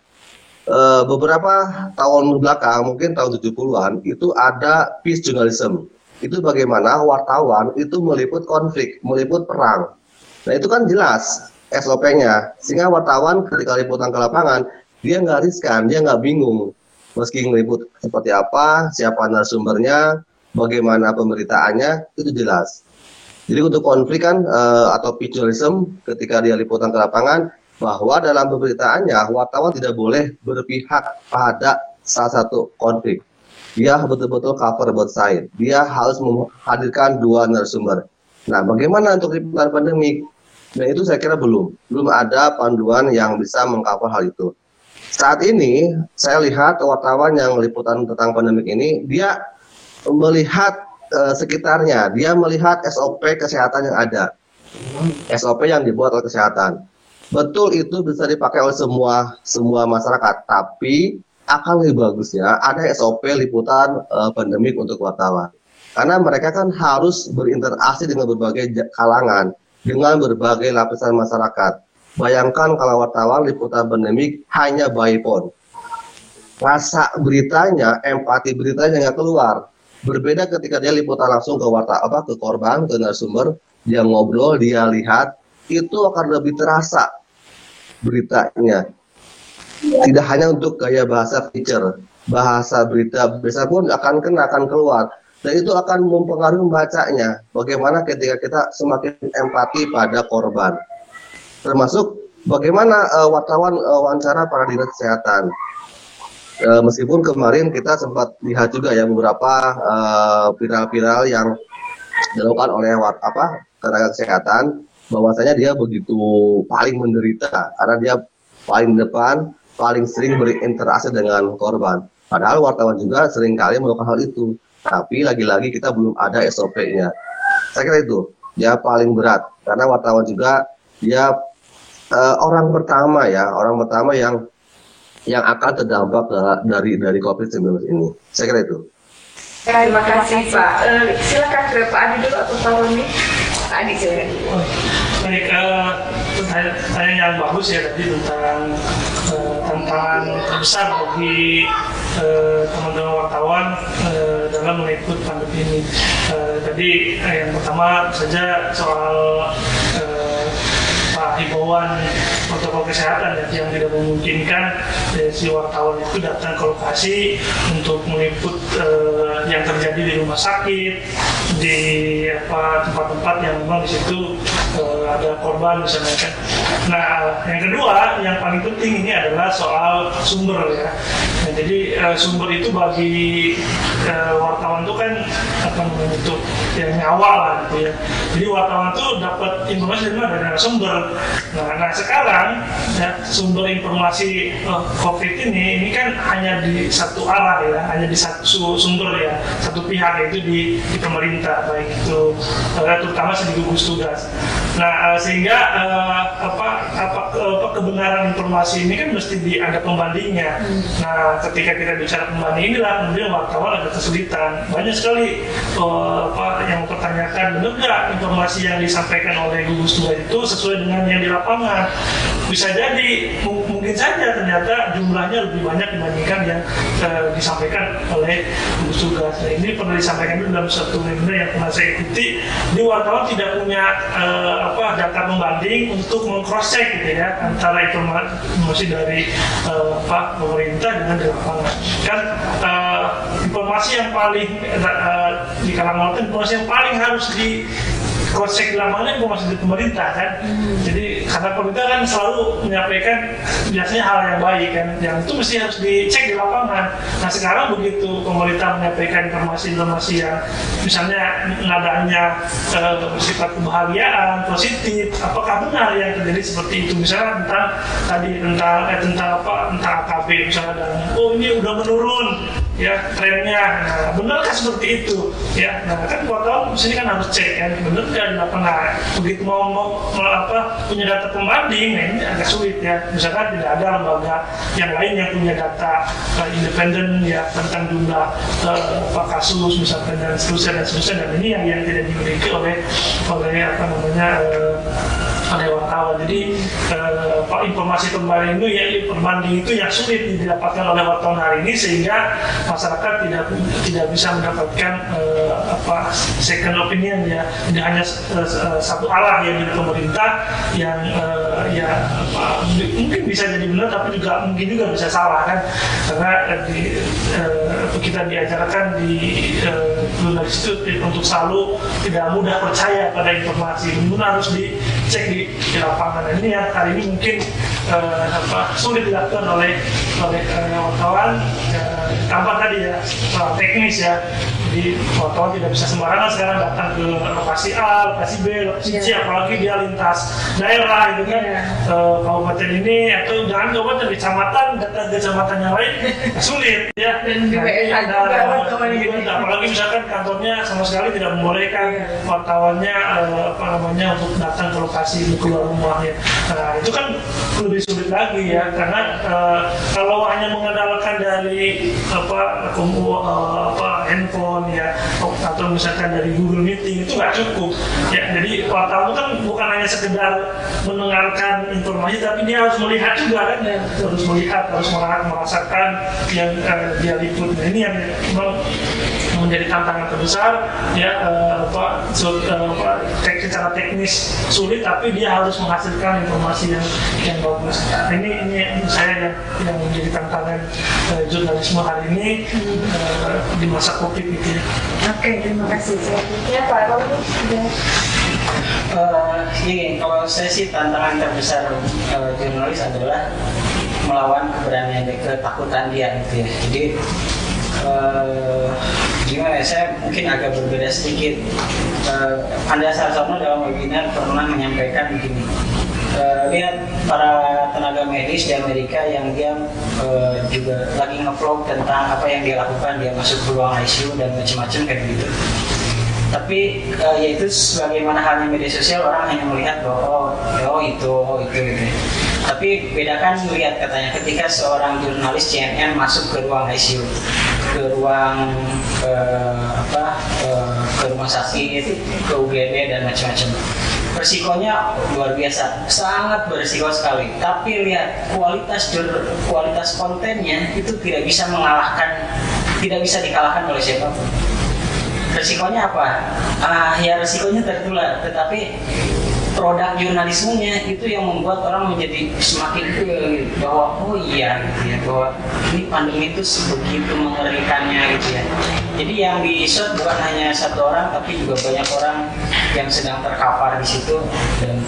Eh, beberapa tahun belakang, mungkin tahun 70-an, itu ada peace journalism. Itu bagaimana wartawan itu meliput konflik, meliput perang. Nah, itu kan jelas SOP-nya. Sehingga wartawan ketika liputan ke lapangan, dia nggak riskan, dia nggak bingung. Meski ngeliput seperti apa, siapa narasumbernya, bagaimana pemberitaannya, itu jelas. Jadi untuk konflik kan eh, atau journalism ketika dia liputan ke lapangan, bahwa dalam pemberitaannya wartawan tidak boleh berpihak pada salah satu konflik. Dia betul-betul cover both side. Dia harus menghadirkan dua narasumber. Nah, bagaimana untuk liputan pandemik? Nah, itu saya kira belum. Belum ada panduan yang bisa mengcover hal itu. Saat ini, saya lihat wartawan yang liputan tentang pandemik ini, dia melihat eh, sekitarnya. Dia melihat SOP kesehatan yang ada. SOP yang dibuat oleh kesehatan. Betul itu bisa dipakai oleh semua semua masyarakat, tapi akan lebih bagus ya ada SOP liputan uh, pandemik untuk wartawan. Karena mereka kan harus berinteraksi dengan berbagai kalangan, dengan berbagai lapisan masyarakat. Bayangkan kalau wartawan liputan pandemik hanya by phone. Rasa beritanya, empati beritanya nggak keluar. Berbeda ketika dia liputan langsung ke warta apa ke korban, ke narasumber, dia ngobrol, dia lihat, itu akan lebih terasa beritanya tidak hanya untuk gaya bahasa feature, bahasa berita biasa pun akan kena akan keluar dan itu akan mempengaruhi membacanya. Bagaimana ketika kita semakin empati pada korban, termasuk bagaimana uh, wartawan uh, wawancara para dinas kesehatan. Uh, meskipun kemarin kita sempat lihat juga ya beberapa viral-viral uh, yang dilakukan oleh wat, apa tenaga kesehatan bahwasanya dia begitu paling menderita karena dia paling depan paling sering berinteraksi dengan korban. Padahal wartawan juga sering kali melakukan hal itu. Tapi lagi-lagi kita belum ada SOP-nya. Saya kira itu ya paling berat karena wartawan juga dia uh, orang pertama ya, orang pertama yang yang akan terdampak dari dari COVID-19 ini. Saya kira itu. Terima kasih Pak. Uh, silakan ke Pak Adi dulu atau Pak Roni. Pak Adi silakan. Oh, baik, uh, pertanyaan yang bagus ya tadi tentang uh, tantangan terbesar bagi uh, teman-teman wartawan uh, dalam meliput pandemi ini. Uh, tadi uh, yang pertama saja soal himbauan protokol kesehatan ya, yang tidak memungkinkan ya, si wartawan itu datang ke lokasi untuk meliput uh, yang terjadi di rumah sakit di apa tempat-tempat yang memang di situ uh, ada korban misalnya kan. Nah yang kedua yang paling penting ini adalah soal sumber ya. Nah, jadi uh, sumber itu bagi uh, wartawan itu kan apa namanya yang nyawa lah gitu ya. Jadi wartawan itu dapat informasi dari mana dari sumber. Nah, nah sekarang ya, sumber informasi uh, COVID ini ini kan hanya di satu arah ya, hanya di satu sumber ya, satu pihak yaitu di, di pemerintah baik itu terutama di gugus tugas. Nah uh, sehingga uh, apa, apa apa kebenaran informasi ini kan mesti di, ada pembandingnya. Hmm. Nah ketika kita bicara pembanding inilah kemudian wartawan ada kesulitan. Banyak sekali uh, apa yang mempertanyakan benar nggak informasi yang disampaikan oleh gugus tugas itu sesuai dengan yang di lapangan bisa jadi mungkin saja ternyata jumlahnya lebih banyak dibandingkan yang uh, disampaikan oleh gugus tugas. Nah, ini pernah disampaikan dalam satu webinar yang pernah saya ikuti. Di wartawan tidak punya uh, apa data pembanding untuk mengcross check gitu ya antara informasi dari uh, apa pemerintah dengan di lapangan. Kan uh, informasi yang paling uh, di kalangan informasi yang paling harus di cross-check lapangan itu masih di pemerintah kan. Hmm. Jadi karena pemerintah kan selalu menyampaikan biasanya hal yang baik kan, yang itu mesti harus dicek di lapangan. Nah sekarang begitu pemerintah menyampaikan informasi-informasi yang misalnya nadanya uh, bersifat kebahagiaan, positif, apakah benar yang terjadi seperti itu? Misalnya tentang tadi tentang eh, tentang apa tentang AKB misalnya dan oh ini udah menurun ya trennya nah, benarkah seperti itu ya nah kan wartawan sini kan harus cek kan benar di lapangan begitu mau, mau, apa punya data pembanding nah ini agak sulit ya. Misalkan tidak ada lembaga yang lain yang punya data uh, independen ya tentang jumlah uh, kasus misalkan dan seterusnya dan seterusnya dan ini yang yang tidak dimiliki oleh oleh apa namanya uh, oleh wartawan. Jadi uh, informasi pembanding itu ya pembanding itu yang sulit didapatkan oleh wartawan hari ini sehingga masyarakat tidak tidak bisa mendapatkan uh, apa second opinion ya. Tidak hanya uh, satu arah yang dari pemerintah yang uh, ya mungkin bisa jadi benar tapi juga mungkin juga bisa salah kan? Karena di, uh, kita diajarkan di itu untuk selalu tidak mudah percaya pada informasi, namun harus dicek di di, lapangan. Ini yang hari ini mungkin uh, apa, sulit dilakukan oleh oleh uh, wartawan uh, tanpa tadi ya soal teknis ya Jadi wartawan tidak bisa sembarangan sekarang datang ke lokasi A, lokasi B, lokasi C, Iya. apalagi dia lintas daerah gitu kan. Iya. Eh, kabupaten ini atau jangan kabupaten kecamatan, data kecamatan yang lain *laughs* sulit ya. Dan di Nah, juga, ada- wartawan gitu. juga. apalagi misalkan kantornya sama sekali tidak membolehkan Iya. wartawannya eh, apa namanya untuk datang ke lokasi keluar rumahnya. Nah itu kan lebih sulit lagi ya karena eh, kalau hanya mengandalkan dari apa eh, apa handphone ya. Atau misalkan dari Google Meeting itu nggak cukup. Ya jadi wartawan itu kan bukan hanya sekedar mendengarkan informasi tapi dia harus melihat juga kan? Ya. harus melihat harus mera- merasakan yang eh, dia liput nah ini yang menjadi tantangan terbesar ya eh, apa, su- eh, apa tek- secara teknis sulit tapi dia harus menghasilkan informasi yang yang bagus Nah, ini ini saya yang yang menjadi tantangan eh, jurnalisme hari ini eh, di masa covid gitu ya Oke, terima kasih. Ya Pak sudah Eh, ini kalau saya sih tantangan terbesar eh, jurnalis adalah melawan keberanian dan ketakutan dia gitu ya. Jadi eh, gimana ya? Saya mungkin agak berbeda sedikit. Eh, Anda Sarsono dalam webinar pernah menyampaikan begini. Eh, lihat para tenaga medis di Amerika yang dia eh, juga lagi ngevlog tentang apa yang dia lakukan dia masuk ke ruang ICU dan macam-macam kayak gitu tapi eh, ya itu sebagaimana halnya media sosial orang hanya melihat bahwa oh, oh itu oh itu gitu tapi bedakan melihat katanya ketika seorang jurnalis CNN masuk ke ruang ICU ke ruang eh, apa eh, ke rumah sakit ke UGD dan macam-macam. Resikonya luar biasa sangat berisiko sekali. Tapi lihat kualitas kualitas kontennya itu tidak bisa mengalahkan tidak bisa dikalahkan oleh siapa pun. Resikonya apa? Ah, ya resikonya tertular, tetapi produk jurnalismenya itu yang membuat orang menjadi semakin ke bahwa oh iya gitu ya bahwa ini pandemi itu sebegitu mengerikannya gitu ya. Jadi yang di shot bukan hanya satu orang tapi juga banyak orang yang sedang terkapar di situ dan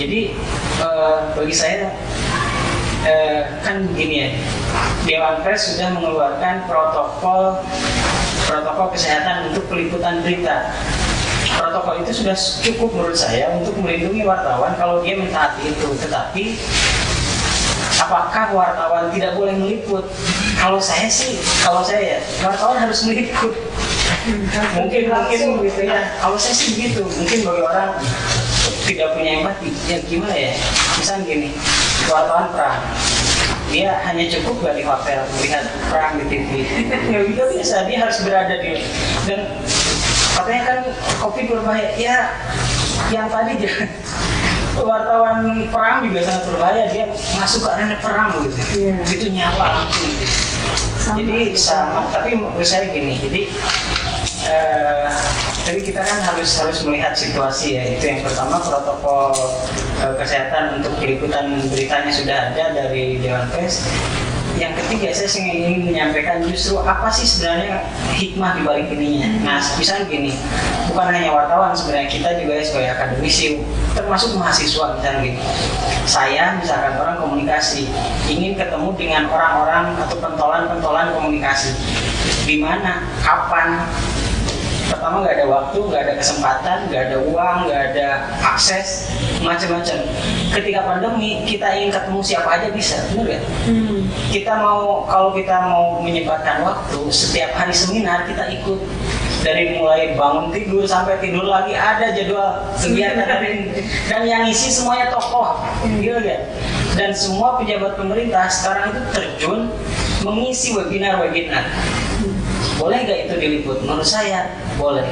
jadi eh, bagi saya eh, kan begini ya Dewan Pers sudah mengeluarkan protokol protokol kesehatan untuk peliputan berita protokol itu sudah cukup menurut saya untuk melindungi wartawan kalau dia mentaati itu. Tetapi apakah wartawan tidak boleh meliput? Kalau saya sih kalau saya ya wartawan harus meliput. Mungkin mungkin gitu ya. Kalau saya sih begitu. Mungkin bagi orang tidak punya empati. Ya gimana ya? Misalnya gini wartawan perang. Dia hanya cukup gak di hotel melihat perang di TV *laughs* nggak bisa. Dia harus berada di dan katanya kan covid berbahaya ya yang tadi jangan wartawan perang juga sangat berbahaya. Dia masuk ke arena perang gitu. Iya. itu nyala langsung. Gitu. jadi sama tapi menurut saya gini. Jadi eh, jadi kita kan harus harus melihat situasi ya. Itu yang pertama protokol eh, kesehatan untuk peliputan beritanya sudah ada dari Dewan Pers yang ketiga saya ingin menyampaikan justru apa sih sebenarnya hikmah di balik ininya. Nah, misalnya gini, bukan hanya wartawan sebenarnya kita juga sebagai akademisi termasuk mahasiswa misalnya gini. Saya misalkan orang komunikasi ingin ketemu dengan orang-orang atau pentolan-pentolan komunikasi. Di mana, kapan, pertama nggak ada waktu, nggak ada kesempatan, nggak ada uang, nggak ada akses, macam-macam. Ketika pandemi, kita ingin ketemu siapa aja bisa, benar nggak? Kita mau kalau kita mau menyempatkan waktu, setiap hari seminar kita ikut dari mulai bangun tidur sampai tidur lagi ada jadwal kegiatan ini. dan yang isi semuanya tokoh, gitu ya. Dan semua pejabat pemerintah sekarang itu terjun mengisi webinar-webinar. Boleh nggak itu diliput? Menurut saya boleh.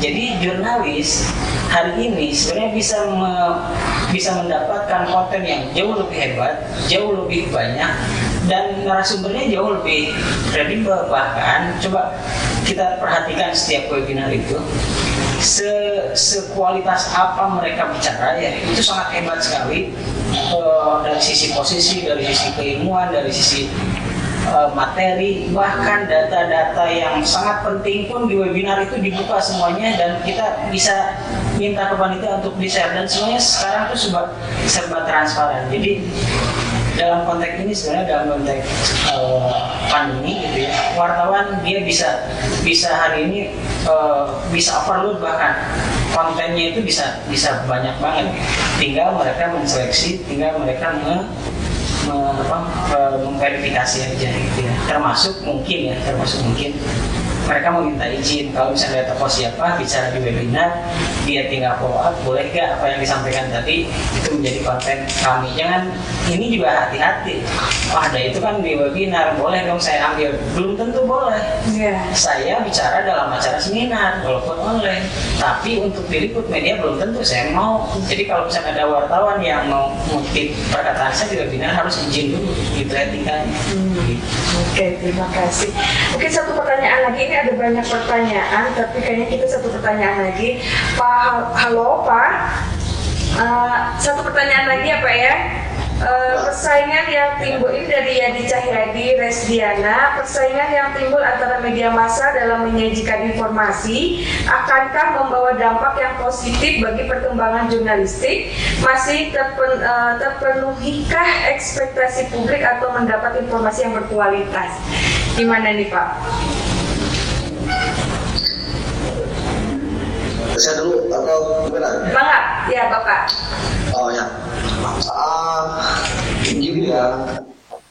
Jadi jurnalis hari ini sebenarnya bisa me- bisa mendapatkan konten yang jauh lebih hebat, jauh lebih banyak, dan narasumbernya jauh lebih kredibel bahkan coba kita perhatikan setiap webinar itu se sekualitas apa mereka bicara ya itu sangat hebat sekali Eh, dari sisi posisi dari sisi keilmuan dari sisi materi bahkan data-data yang sangat penting pun di webinar itu dibuka semuanya dan kita bisa minta ke panitia untuk di share dan semuanya sekarang tuh serba, serba transparan. Jadi dalam konteks ini sebenarnya dalam konteks uh, pandemi gitu ya wartawan dia bisa bisa hari ini uh, bisa overload bahkan kontennya itu bisa bisa banyak banget. Tinggal mereka menseleksi tinggal mereka me, me, apa, memverifikasi aja gitu ya. Termasuk mungkin ya termasuk mungkin mereka mau minta izin. Kalau misalnya ada tokoh siapa bicara di webinar dia tinggal follow up boleh gak apa yang disampaikan tadi? Itu menjadi konten kami. Jangan ini juga hati-hati. Wah ada itu kan di webinar boleh dong saya ambil. Belum tentu boleh. Yeah. saya bicara dalam acara seminar walaupun online. Tapi untuk diliput media belum tentu saya mau. Jadi kalau misalnya ada wartawan yang mau mengutip perkataan saya di webinar harus izin dulu. Gitu etikanya hmm. gitu. oke okay, terima kasih. Oke satu pertanyaan lagi ini ada banyak pertanyaan, tapi kayaknya kita satu pertanyaan lagi. Pak, halo Pak. Uh, satu pertanyaan lagi ya Pak ya. Uh, persaingan yang timbul ini dari Yadi Cahyadi Resdiana persaingan yang timbul antara media massa dalam menyajikan informasi akankah membawa dampak yang positif bagi perkembangan jurnalistik masih terpen, uh, terpenuhikah ekspektasi publik atau mendapat informasi yang berkualitas gimana nih Pak? Saya dulu atau gimana? Bapak, ya Bapak. Oh ya, uh, gini ya,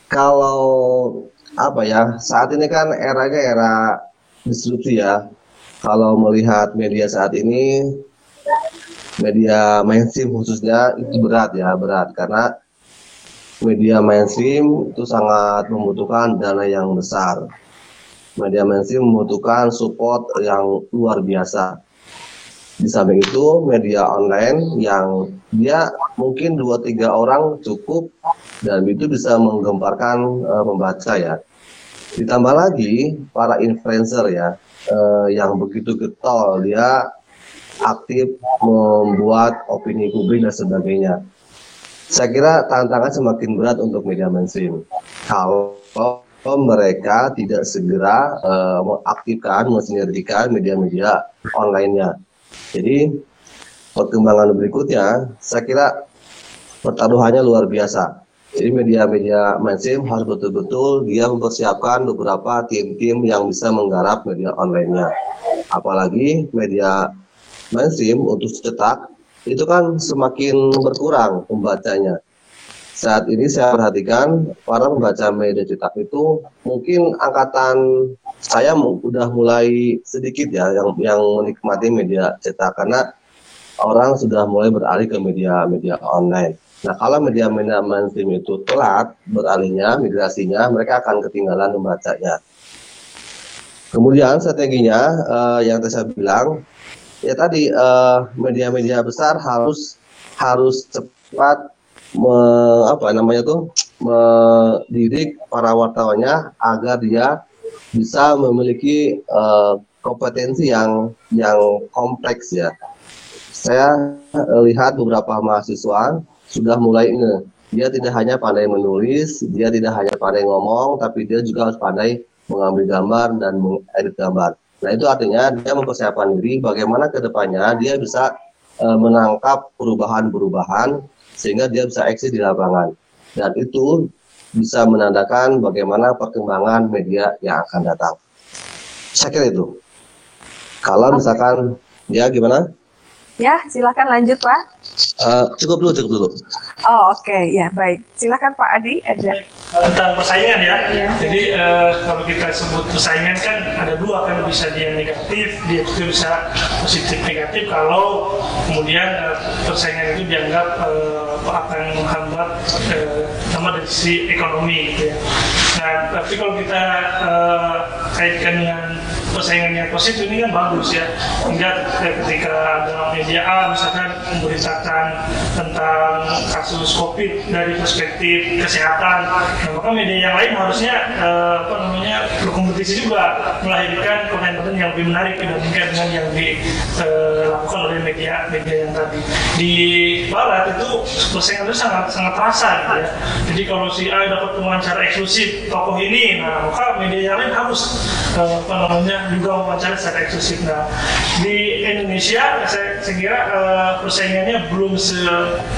kalau apa ya, saat ini kan eranya era disrupsi ya. Kalau melihat media saat ini, media mainstream khususnya itu berat ya, berat karena media mainstream itu sangat membutuhkan dana yang besar. Media mainstream membutuhkan support yang luar biasa di samping itu media online yang dia mungkin dua tiga orang cukup dan itu bisa menggemparkan uh, pembaca ya. Ditambah lagi para influencer ya uh, yang begitu getol dia aktif membuat opini publik dan sebagainya. Saya kira tantangan semakin berat untuk media mainstream. Kalau mereka tidak segera uh, mengaktifkan, mensinergikan media-media online-nya jadi perkembangan berikutnya, saya kira pertaruhannya luar biasa. Jadi media-media mainstream harus betul-betul dia mempersiapkan beberapa tim-tim yang bisa menggarap media online-nya. Apalagi media mainstream untuk cetak itu kan semakin berkurang pembacanya. Saat ini saya perhatikan para pembaca media cetak itu mungkin angkatan saya udah mulai sedikit ya yang yang menikmati media cetak karena orang sudah mulai beralih ke media-media online. Nah, kalau media-media mainstream itu telat beralihnya, migrasinya, mereka akan ketinggalan membacanya. Kemudian strateginya uh, yang saya bilang, ya tadi uh, media-media besar harus harus cepat me, apa namanya tuh mendidik para wartawannya agar dia bisa memiliki uh, kompetensi yang yang kompleks ya. Saya uh, lihat beberapa mahasiswa sudah mulai nge. Dia tidak hanya pandai menulis, dia tidak hanya pandai ngomong, tapi dia juga harus pandai mengambil gambar dan mengedit gambar. Nah itu artinya dia mempersiapkan diri bagaimana ke depannya dia bisa uh, menangkap perubahan-perubahan sehingga dia bisa eksis di lapangan. Dan itu bisa menandakan bagaimana perkembangan media yang akan datang. Saya kira itu. Kalau misalkan, ya gimana? Ya, silakan lanjut Pak. Uh, cukup dulu, cukup dulu. Oh oke, okay. ya baik. Silakan Pak Adi. Ada. Tentang persaingan ya. ya. Jadi uh, kalau kita sebut persaingan kan ada dua kan bisa dia negatif, dia juga bisa positif negatif. Kalau kemudian uh, persaingan itu dianggap uh, akan menghambat uh, sama dari sisi ekonomi gitu ya. Nah, tapi kalau kita uh, kaitkan dengan persaingan yang positif ini kan bagus ya. Hingga ketika ada media A misalkan memberitakan tentang kasus COVID dari perspektif kesehatan. Nah, maka media yang lain harusnya eh, apa namanya berkompetisi juga melahirkan konten-konten yang lebih menarik dibandingkan dengan yang dilakukan eh, oleh media media yang tadi. Di barat itu persaingan itu sangat sangat terasa gitu ya. Jadi kalau si A dapat wawancara eksklusif tokoh ini nah maka media yang lain harus uh, apa namanya juga wawancara secara eksklusif. Nah di Indonesia saya, saya kira uh, persaingannya belum se,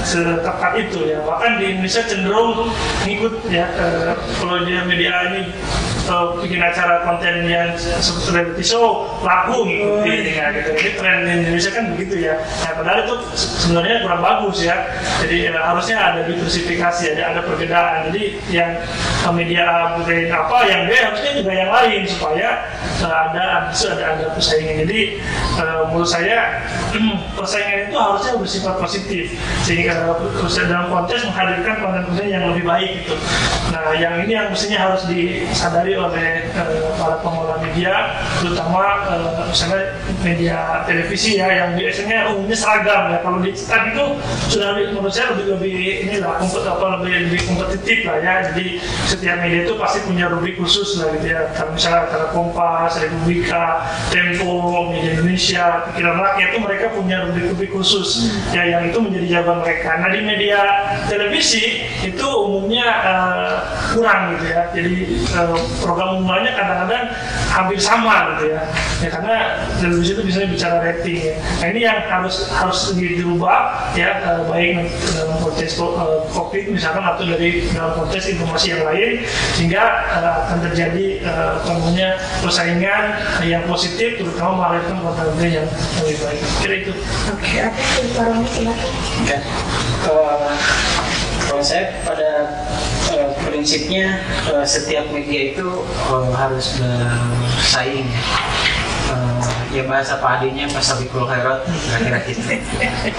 seketat itu ya. Bahkan di Indonesia cenderung ngikut ya uh, kalau dia media ini uh, bikin acara konten yang seperti reality show laku ngikutin ya gitu. Jadi tren di Indonesia kan begitu ya. Nah padahal itu sebenarnya kurang bagus ya. Jadi uh, harusnya ada diversifikasi, ada ada perbedaan. Jadi yang uh, media A apa yang B harusnya juga yang lain supaya uh, ada ada ada persaingan. Jadi uh, menurut saya *clears throat* persaingan itu harusnya bersifat positif sehingga dalam konteks menghadirkan konten-konten yang lebih baik gitu. Nah yang ini yang mestinya harus disadari oleh uh, para pengelola media, terutama uh, misalnya media televisi ya yang biasanya umumnya seragam ya. Kalau di cetak itu sudah lebih, menurut saya lebih lebih inilah kompet, apa lebih lebih kompetitif lah ya. Jadi setiap media itu pasti punya rubrik khusus lah gitu ya. Kalau misalnya karena Kompas, Republika, Tempo, Media Indonesia, Pikiran Rakyat itu mereka punya rubrik-rubrik khusus hmm. ya yang itu menjadi jawaban mereka. Nah di media televisi itu umumnya uh, kurang gitu ya. Jadi uh, program umumnya kadang-kadang hampir sama gitu ya. Ya karena televisi itu biasanya bicara rating ya. Nah ini yang harus harus dirubah ya uh, baik dalam konteks uh, COVID misalkan atau dari dalam konteks informasi yang lain sehingga uh, akan terjadi namanya persaingan yang positif terutama melahirkan konten yang lebih baik. Kira itu. Oke, okay. Oke. Uh, kalau saya pada prinsipnya uh, setiap media itu uh, harus bersaing. Uh, ya bahasa padinya pasabikul khairat kira-kira gitu.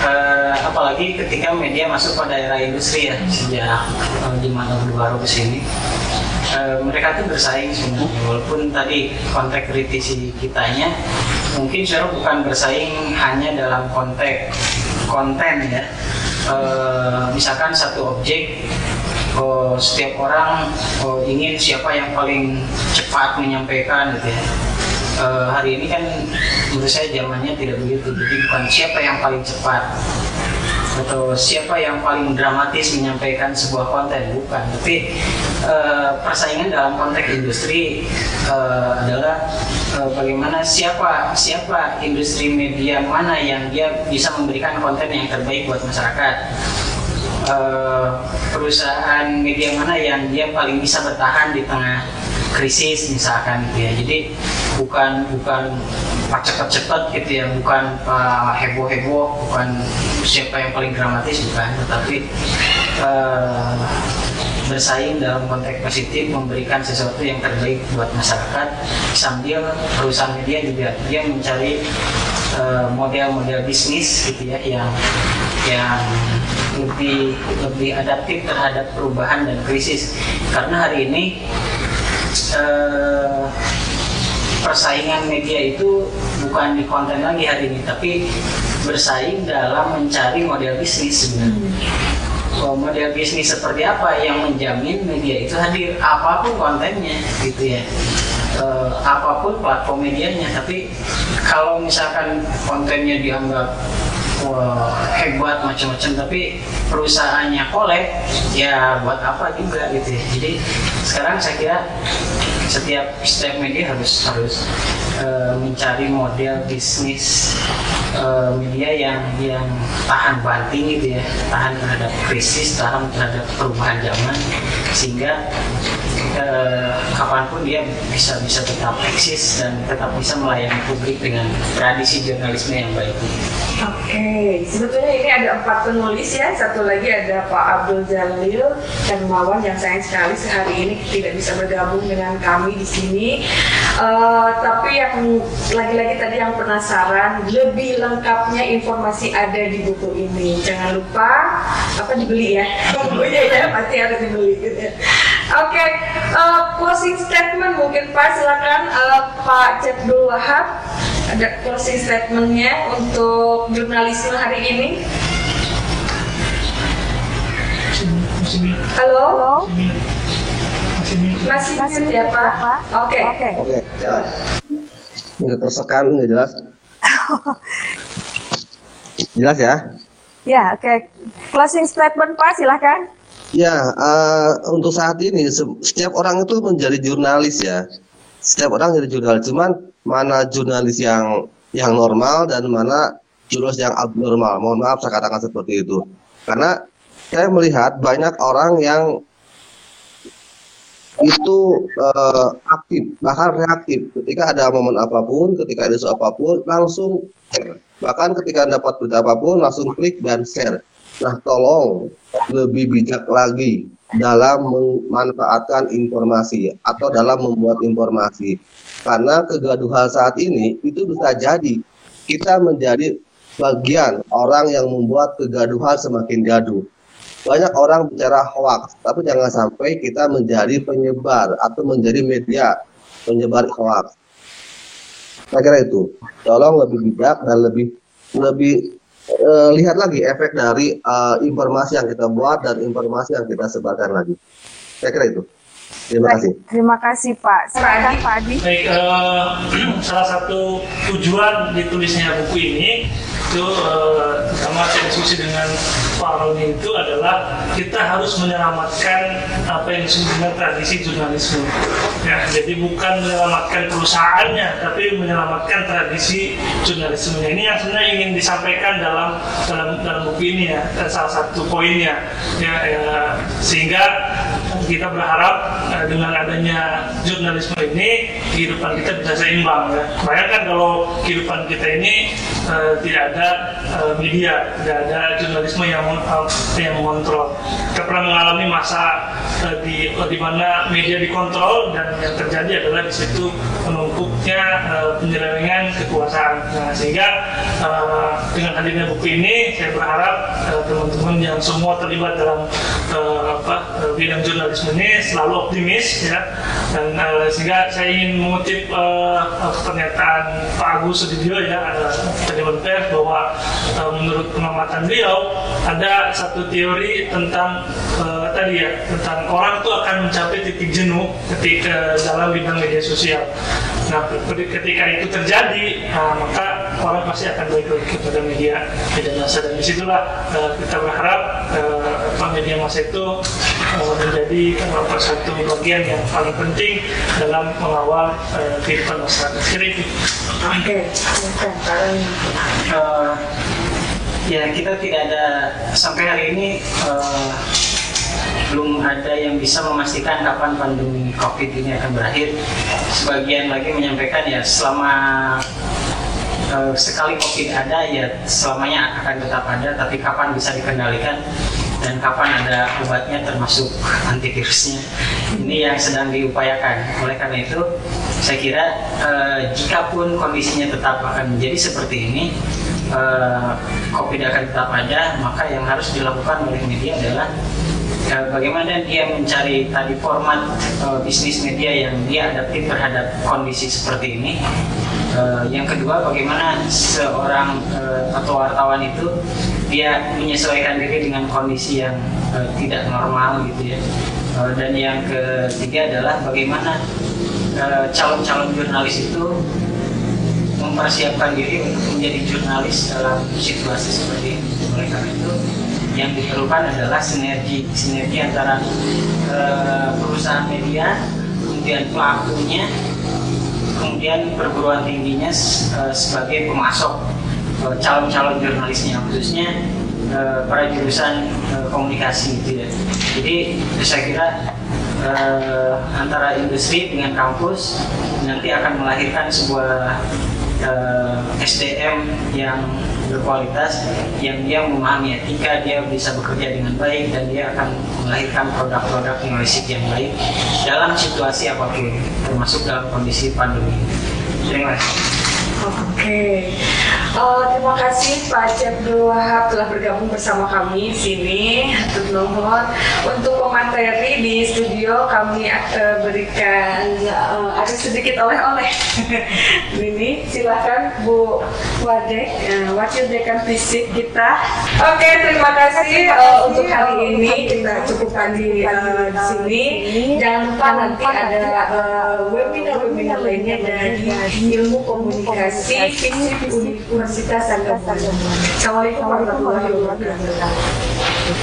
Uh, apalagi ketika media masuk pada era industri ya sejak uh, di mana baru ke sini. Uh, mereka tuh bersaing sebenarnya walaupun tadi konteks kritisi kitanya mungkin saya bukan bersaing hanya dalam konteks konten ya. Uh, misalkan satu objek uh, setiap orang uh, ingin siapa yang paling cepat menyampaikan gitu ya. Uh, hari ini kan menurut saya zamannya tidak begitu. Jadi bukan siapa yang paling cepat atau siapa yang paling dramatis menyampaikan sebuah konten bukan. Tapi uh, persaingan dalam konteks industri uh, adalah bagaimana siapa siapa industri media mana yang dia bisa memberikan konten yang terbaik buat masyarakat uh, perusahaan media mana yang dia paling bisa bertahan di tengah krisis misalkan gitu ya. Jadi bukan bukan cepat-cepat gitu ya bukan uh, heboh-heboh bukan siapa yang paling dramatis bukan. Tetapi uh, bersaing dalam konteks positif memberikan sesuatu yang terbaik buat masyarakat. Sambil perusahaan media juga dia mencari model-model uh, bisnis gitu ya yang yang lebih lebih adaptif terhadap perubahan dan krisis karena hari ini uh, persaingan media itu bukan di konten lagi hari ini, tapi bersaing dalam mencari model bisnis sebenarnya. Hmm. model bisnis seperti apa yang menjamin media itu hadir apa pun kontennya gitu ya e, apa pun platform medianya tapi kalau misalkan kontennya dianggap wah, hebat macam-macam. Tapi perusahaannya kolek ya buat apa juga gitu ya. jadi sekarang saya kira setiap setiap media harus harus uh, mencari model bisnis uh, media yang yang tahan banting gitu ya. Tahan terhadap krisis tahan terhadap perubahan zaman. Sehingga uh, kapan pun dia bisa bisa tetap eksis dan tetap bisa melayani publik dengan tradisi jurnalisme yang baik. Oke, okay. sebetulnya ini ada empat penulis ya. Satu lagi ada Pak Abdul Jalil dan Mawan yang sayang sekali sehari ini tidak bisa bergabung dengan kami di sini. Uh, tapi yang lagi-lagi tadi yang penasaran lebih lengkapnya informasi ada di buku ini. Jangan lupa apa dibeli ya. *laughs* Bukunya ya pasti harus dibeli gitu ya. Oke, okay. uh, eh, closing statement mungkin Pak silakan uh, Pak Jabdul Wahab ada closing statementnya untuk jurnalisme hari ini. Halo. Halo. Masih masih ya Pak? Oke. Oke. Oke. Nggak tersekan, nggak jelas. *laughs* jelas ya? Ya, oke. Okay. Closing statement Pak, silahkan. Ya, uh, untuk saat ini setiap orang itu menjadi jurnalis ya. setiap orang jadi jurnalis. Cuman mana jurnalis yang yang normal dan mana jurnalis yang abnormal. Mohon maaf saya katakan seperti itu. Karena saya melihat banyak orang yang itu uh, aktif bahkan reaktif. Ketika ada momen apa pun ketika ada isu apa pun langsung share. Bahkan ketika dapat berita apa pun langsung klik dan share nah tolong lebih bijak lagi dalam memanfaatkan informasi atau dalam membuat informasi karena kegaduhan saat ini itu bisa jadi kita menjadi bagian orang yang membuat kegaduhan semakin gaduh banyak orang bicara hoax, tapi jangan sampai kita menjadi penyebar atau menjadi media penyebar hoax. Saya kira itu. Tolong lebih bijak dan lebih lebih uh, lihat lagi efek dari uh, informasi yang kita buat dan informasi yang kita sebarkan lagi. Saya kira itu. Terima kasih. Terima kasih Pak. Silakan Pak Adi. Baik, uh, *clears throat* salah satu tujuan ditulisnya buku ini itu uh, pertama saya diskusi dengan Roni itu adalah kita harus menyelamatkan apa yang disebut tradisi jurnalisme. Ya, jadi bukan menyelamatkan perusahaannya, tapi menyelamatkan tradisi jurnalisme. Ini yang sebenarnya ingin disampaikan dalam dalam dalam buku ini ya, salah satu poinnya. Ya, ya sehingga kita berharap uh, dengan adanya jurnalisme ini kehidupan kita bisa seimbang ya. Bayangkan kalau kehidupan kita ini uh, tidak ada uh, media, tidak ada jurnalisme yang yang mengontrol. Kita pernah mengalami masa uh, di di mana media dikontrol dan yang terjadi adalah di situ menumpuknya uh, penyelewengan kekuasaan. Nah, sehingga uh, dengan hadirnya buku ini saya berharap teman-teman uh, yang semua terlibat dalam uh, apa uh, bidang jurnalisme ini selalu optimis ya dan sehingga saya ingin mengutip pernyataan Pak Agus Sudibyo ya uh, tadi bahwa uh, menurut pengamatan beliau ada satu teori tentang uh, tadi ya tentang orang itu akan mencapai titik jenuh ketika dalam bidang media sosial. Nah, ketika itu terjadi, nah, maka orang pasti akan balik lagi kepada media media massa dan di situlah uh, kita berharap uh, media massa itu uh, menjadi uh, satu bagian yang paling penting dalam mengawal uh, kehidupan masyarakat. Oke, okay. uh, ya kita tidak ada sampai hari ini uh, belum ada yang bisa memastikan kapan pandemi COVID ini akan berakhir. Sebagian lagi menyampaikan ya selama uh, sekali COVID ada ya selamanya akan tetap ada, tapi kapan bisa dikendalikan dan kapan ada obatnya termasuk antivirusnya ini yang sedang diupayakan. Oleh karena itu saya kira uh, jika pun kondisinya tetap akan menjadi seperti ini uh, COVID akan tetap ada, maka yang harus dilakukan oleh media adalah uh, bagaimana dia mencari tadi format uh, bisnis media yang dia adaptif terhadap kondisi seperti ini. Uh, yang kedua, bagaimana seorang uh, atau wartawan itu dia menyesuaikan diri dengan kondisi yang uh, tidak normal gitu ya. Uh, dan yang ketiga adalah bagaimana calon-calon uh, jurnalis itu mempersiapkan diri untuk menjadi jurnalis dalam situasi seperti ini. Oleh karena itu, yang diperlukan adalah sinergi sinergi antara uh, perusahaan media, kemudian pelakunya, kemudian perguruan tingginya uh, sebagai pemasok uh, calon-calon jurnalisnya, khususnya uh, para jurusan uh, komunikasi gitu ya. Jadi saya kira uh, antara industri dengan kampus nanti akan melahirkan sebuah uh, eh, SDM yang berkualitas yang dia memahami etika dia bisa bekerja dengan baik dan dia akan melahirkan produk-produk jurnalistik yang baik dalam situasi apa pun termasuk dalam kondisi pandemi. Terima kasih okay. uh, eh, terima kasih Pak Abdul Wahab telah bergabung bersama kami di sini. Nuhun untuk pemateri di studio kami uh, berikan uh, ada sedikit oleh-oleh. *laughs* Ini silakan Bu Wade, uh, Wakil Dekan Fisik kita. Oke, okay, terima kasih uh, untuk hari ini kita cukupkan di, uh, di sini. Jangan lupa nanti ada webinar-webinar uh, lainnya dari ilmu komunikasi Universitas Universitas Assalamualaikum warahmatullahi wabarakatuh.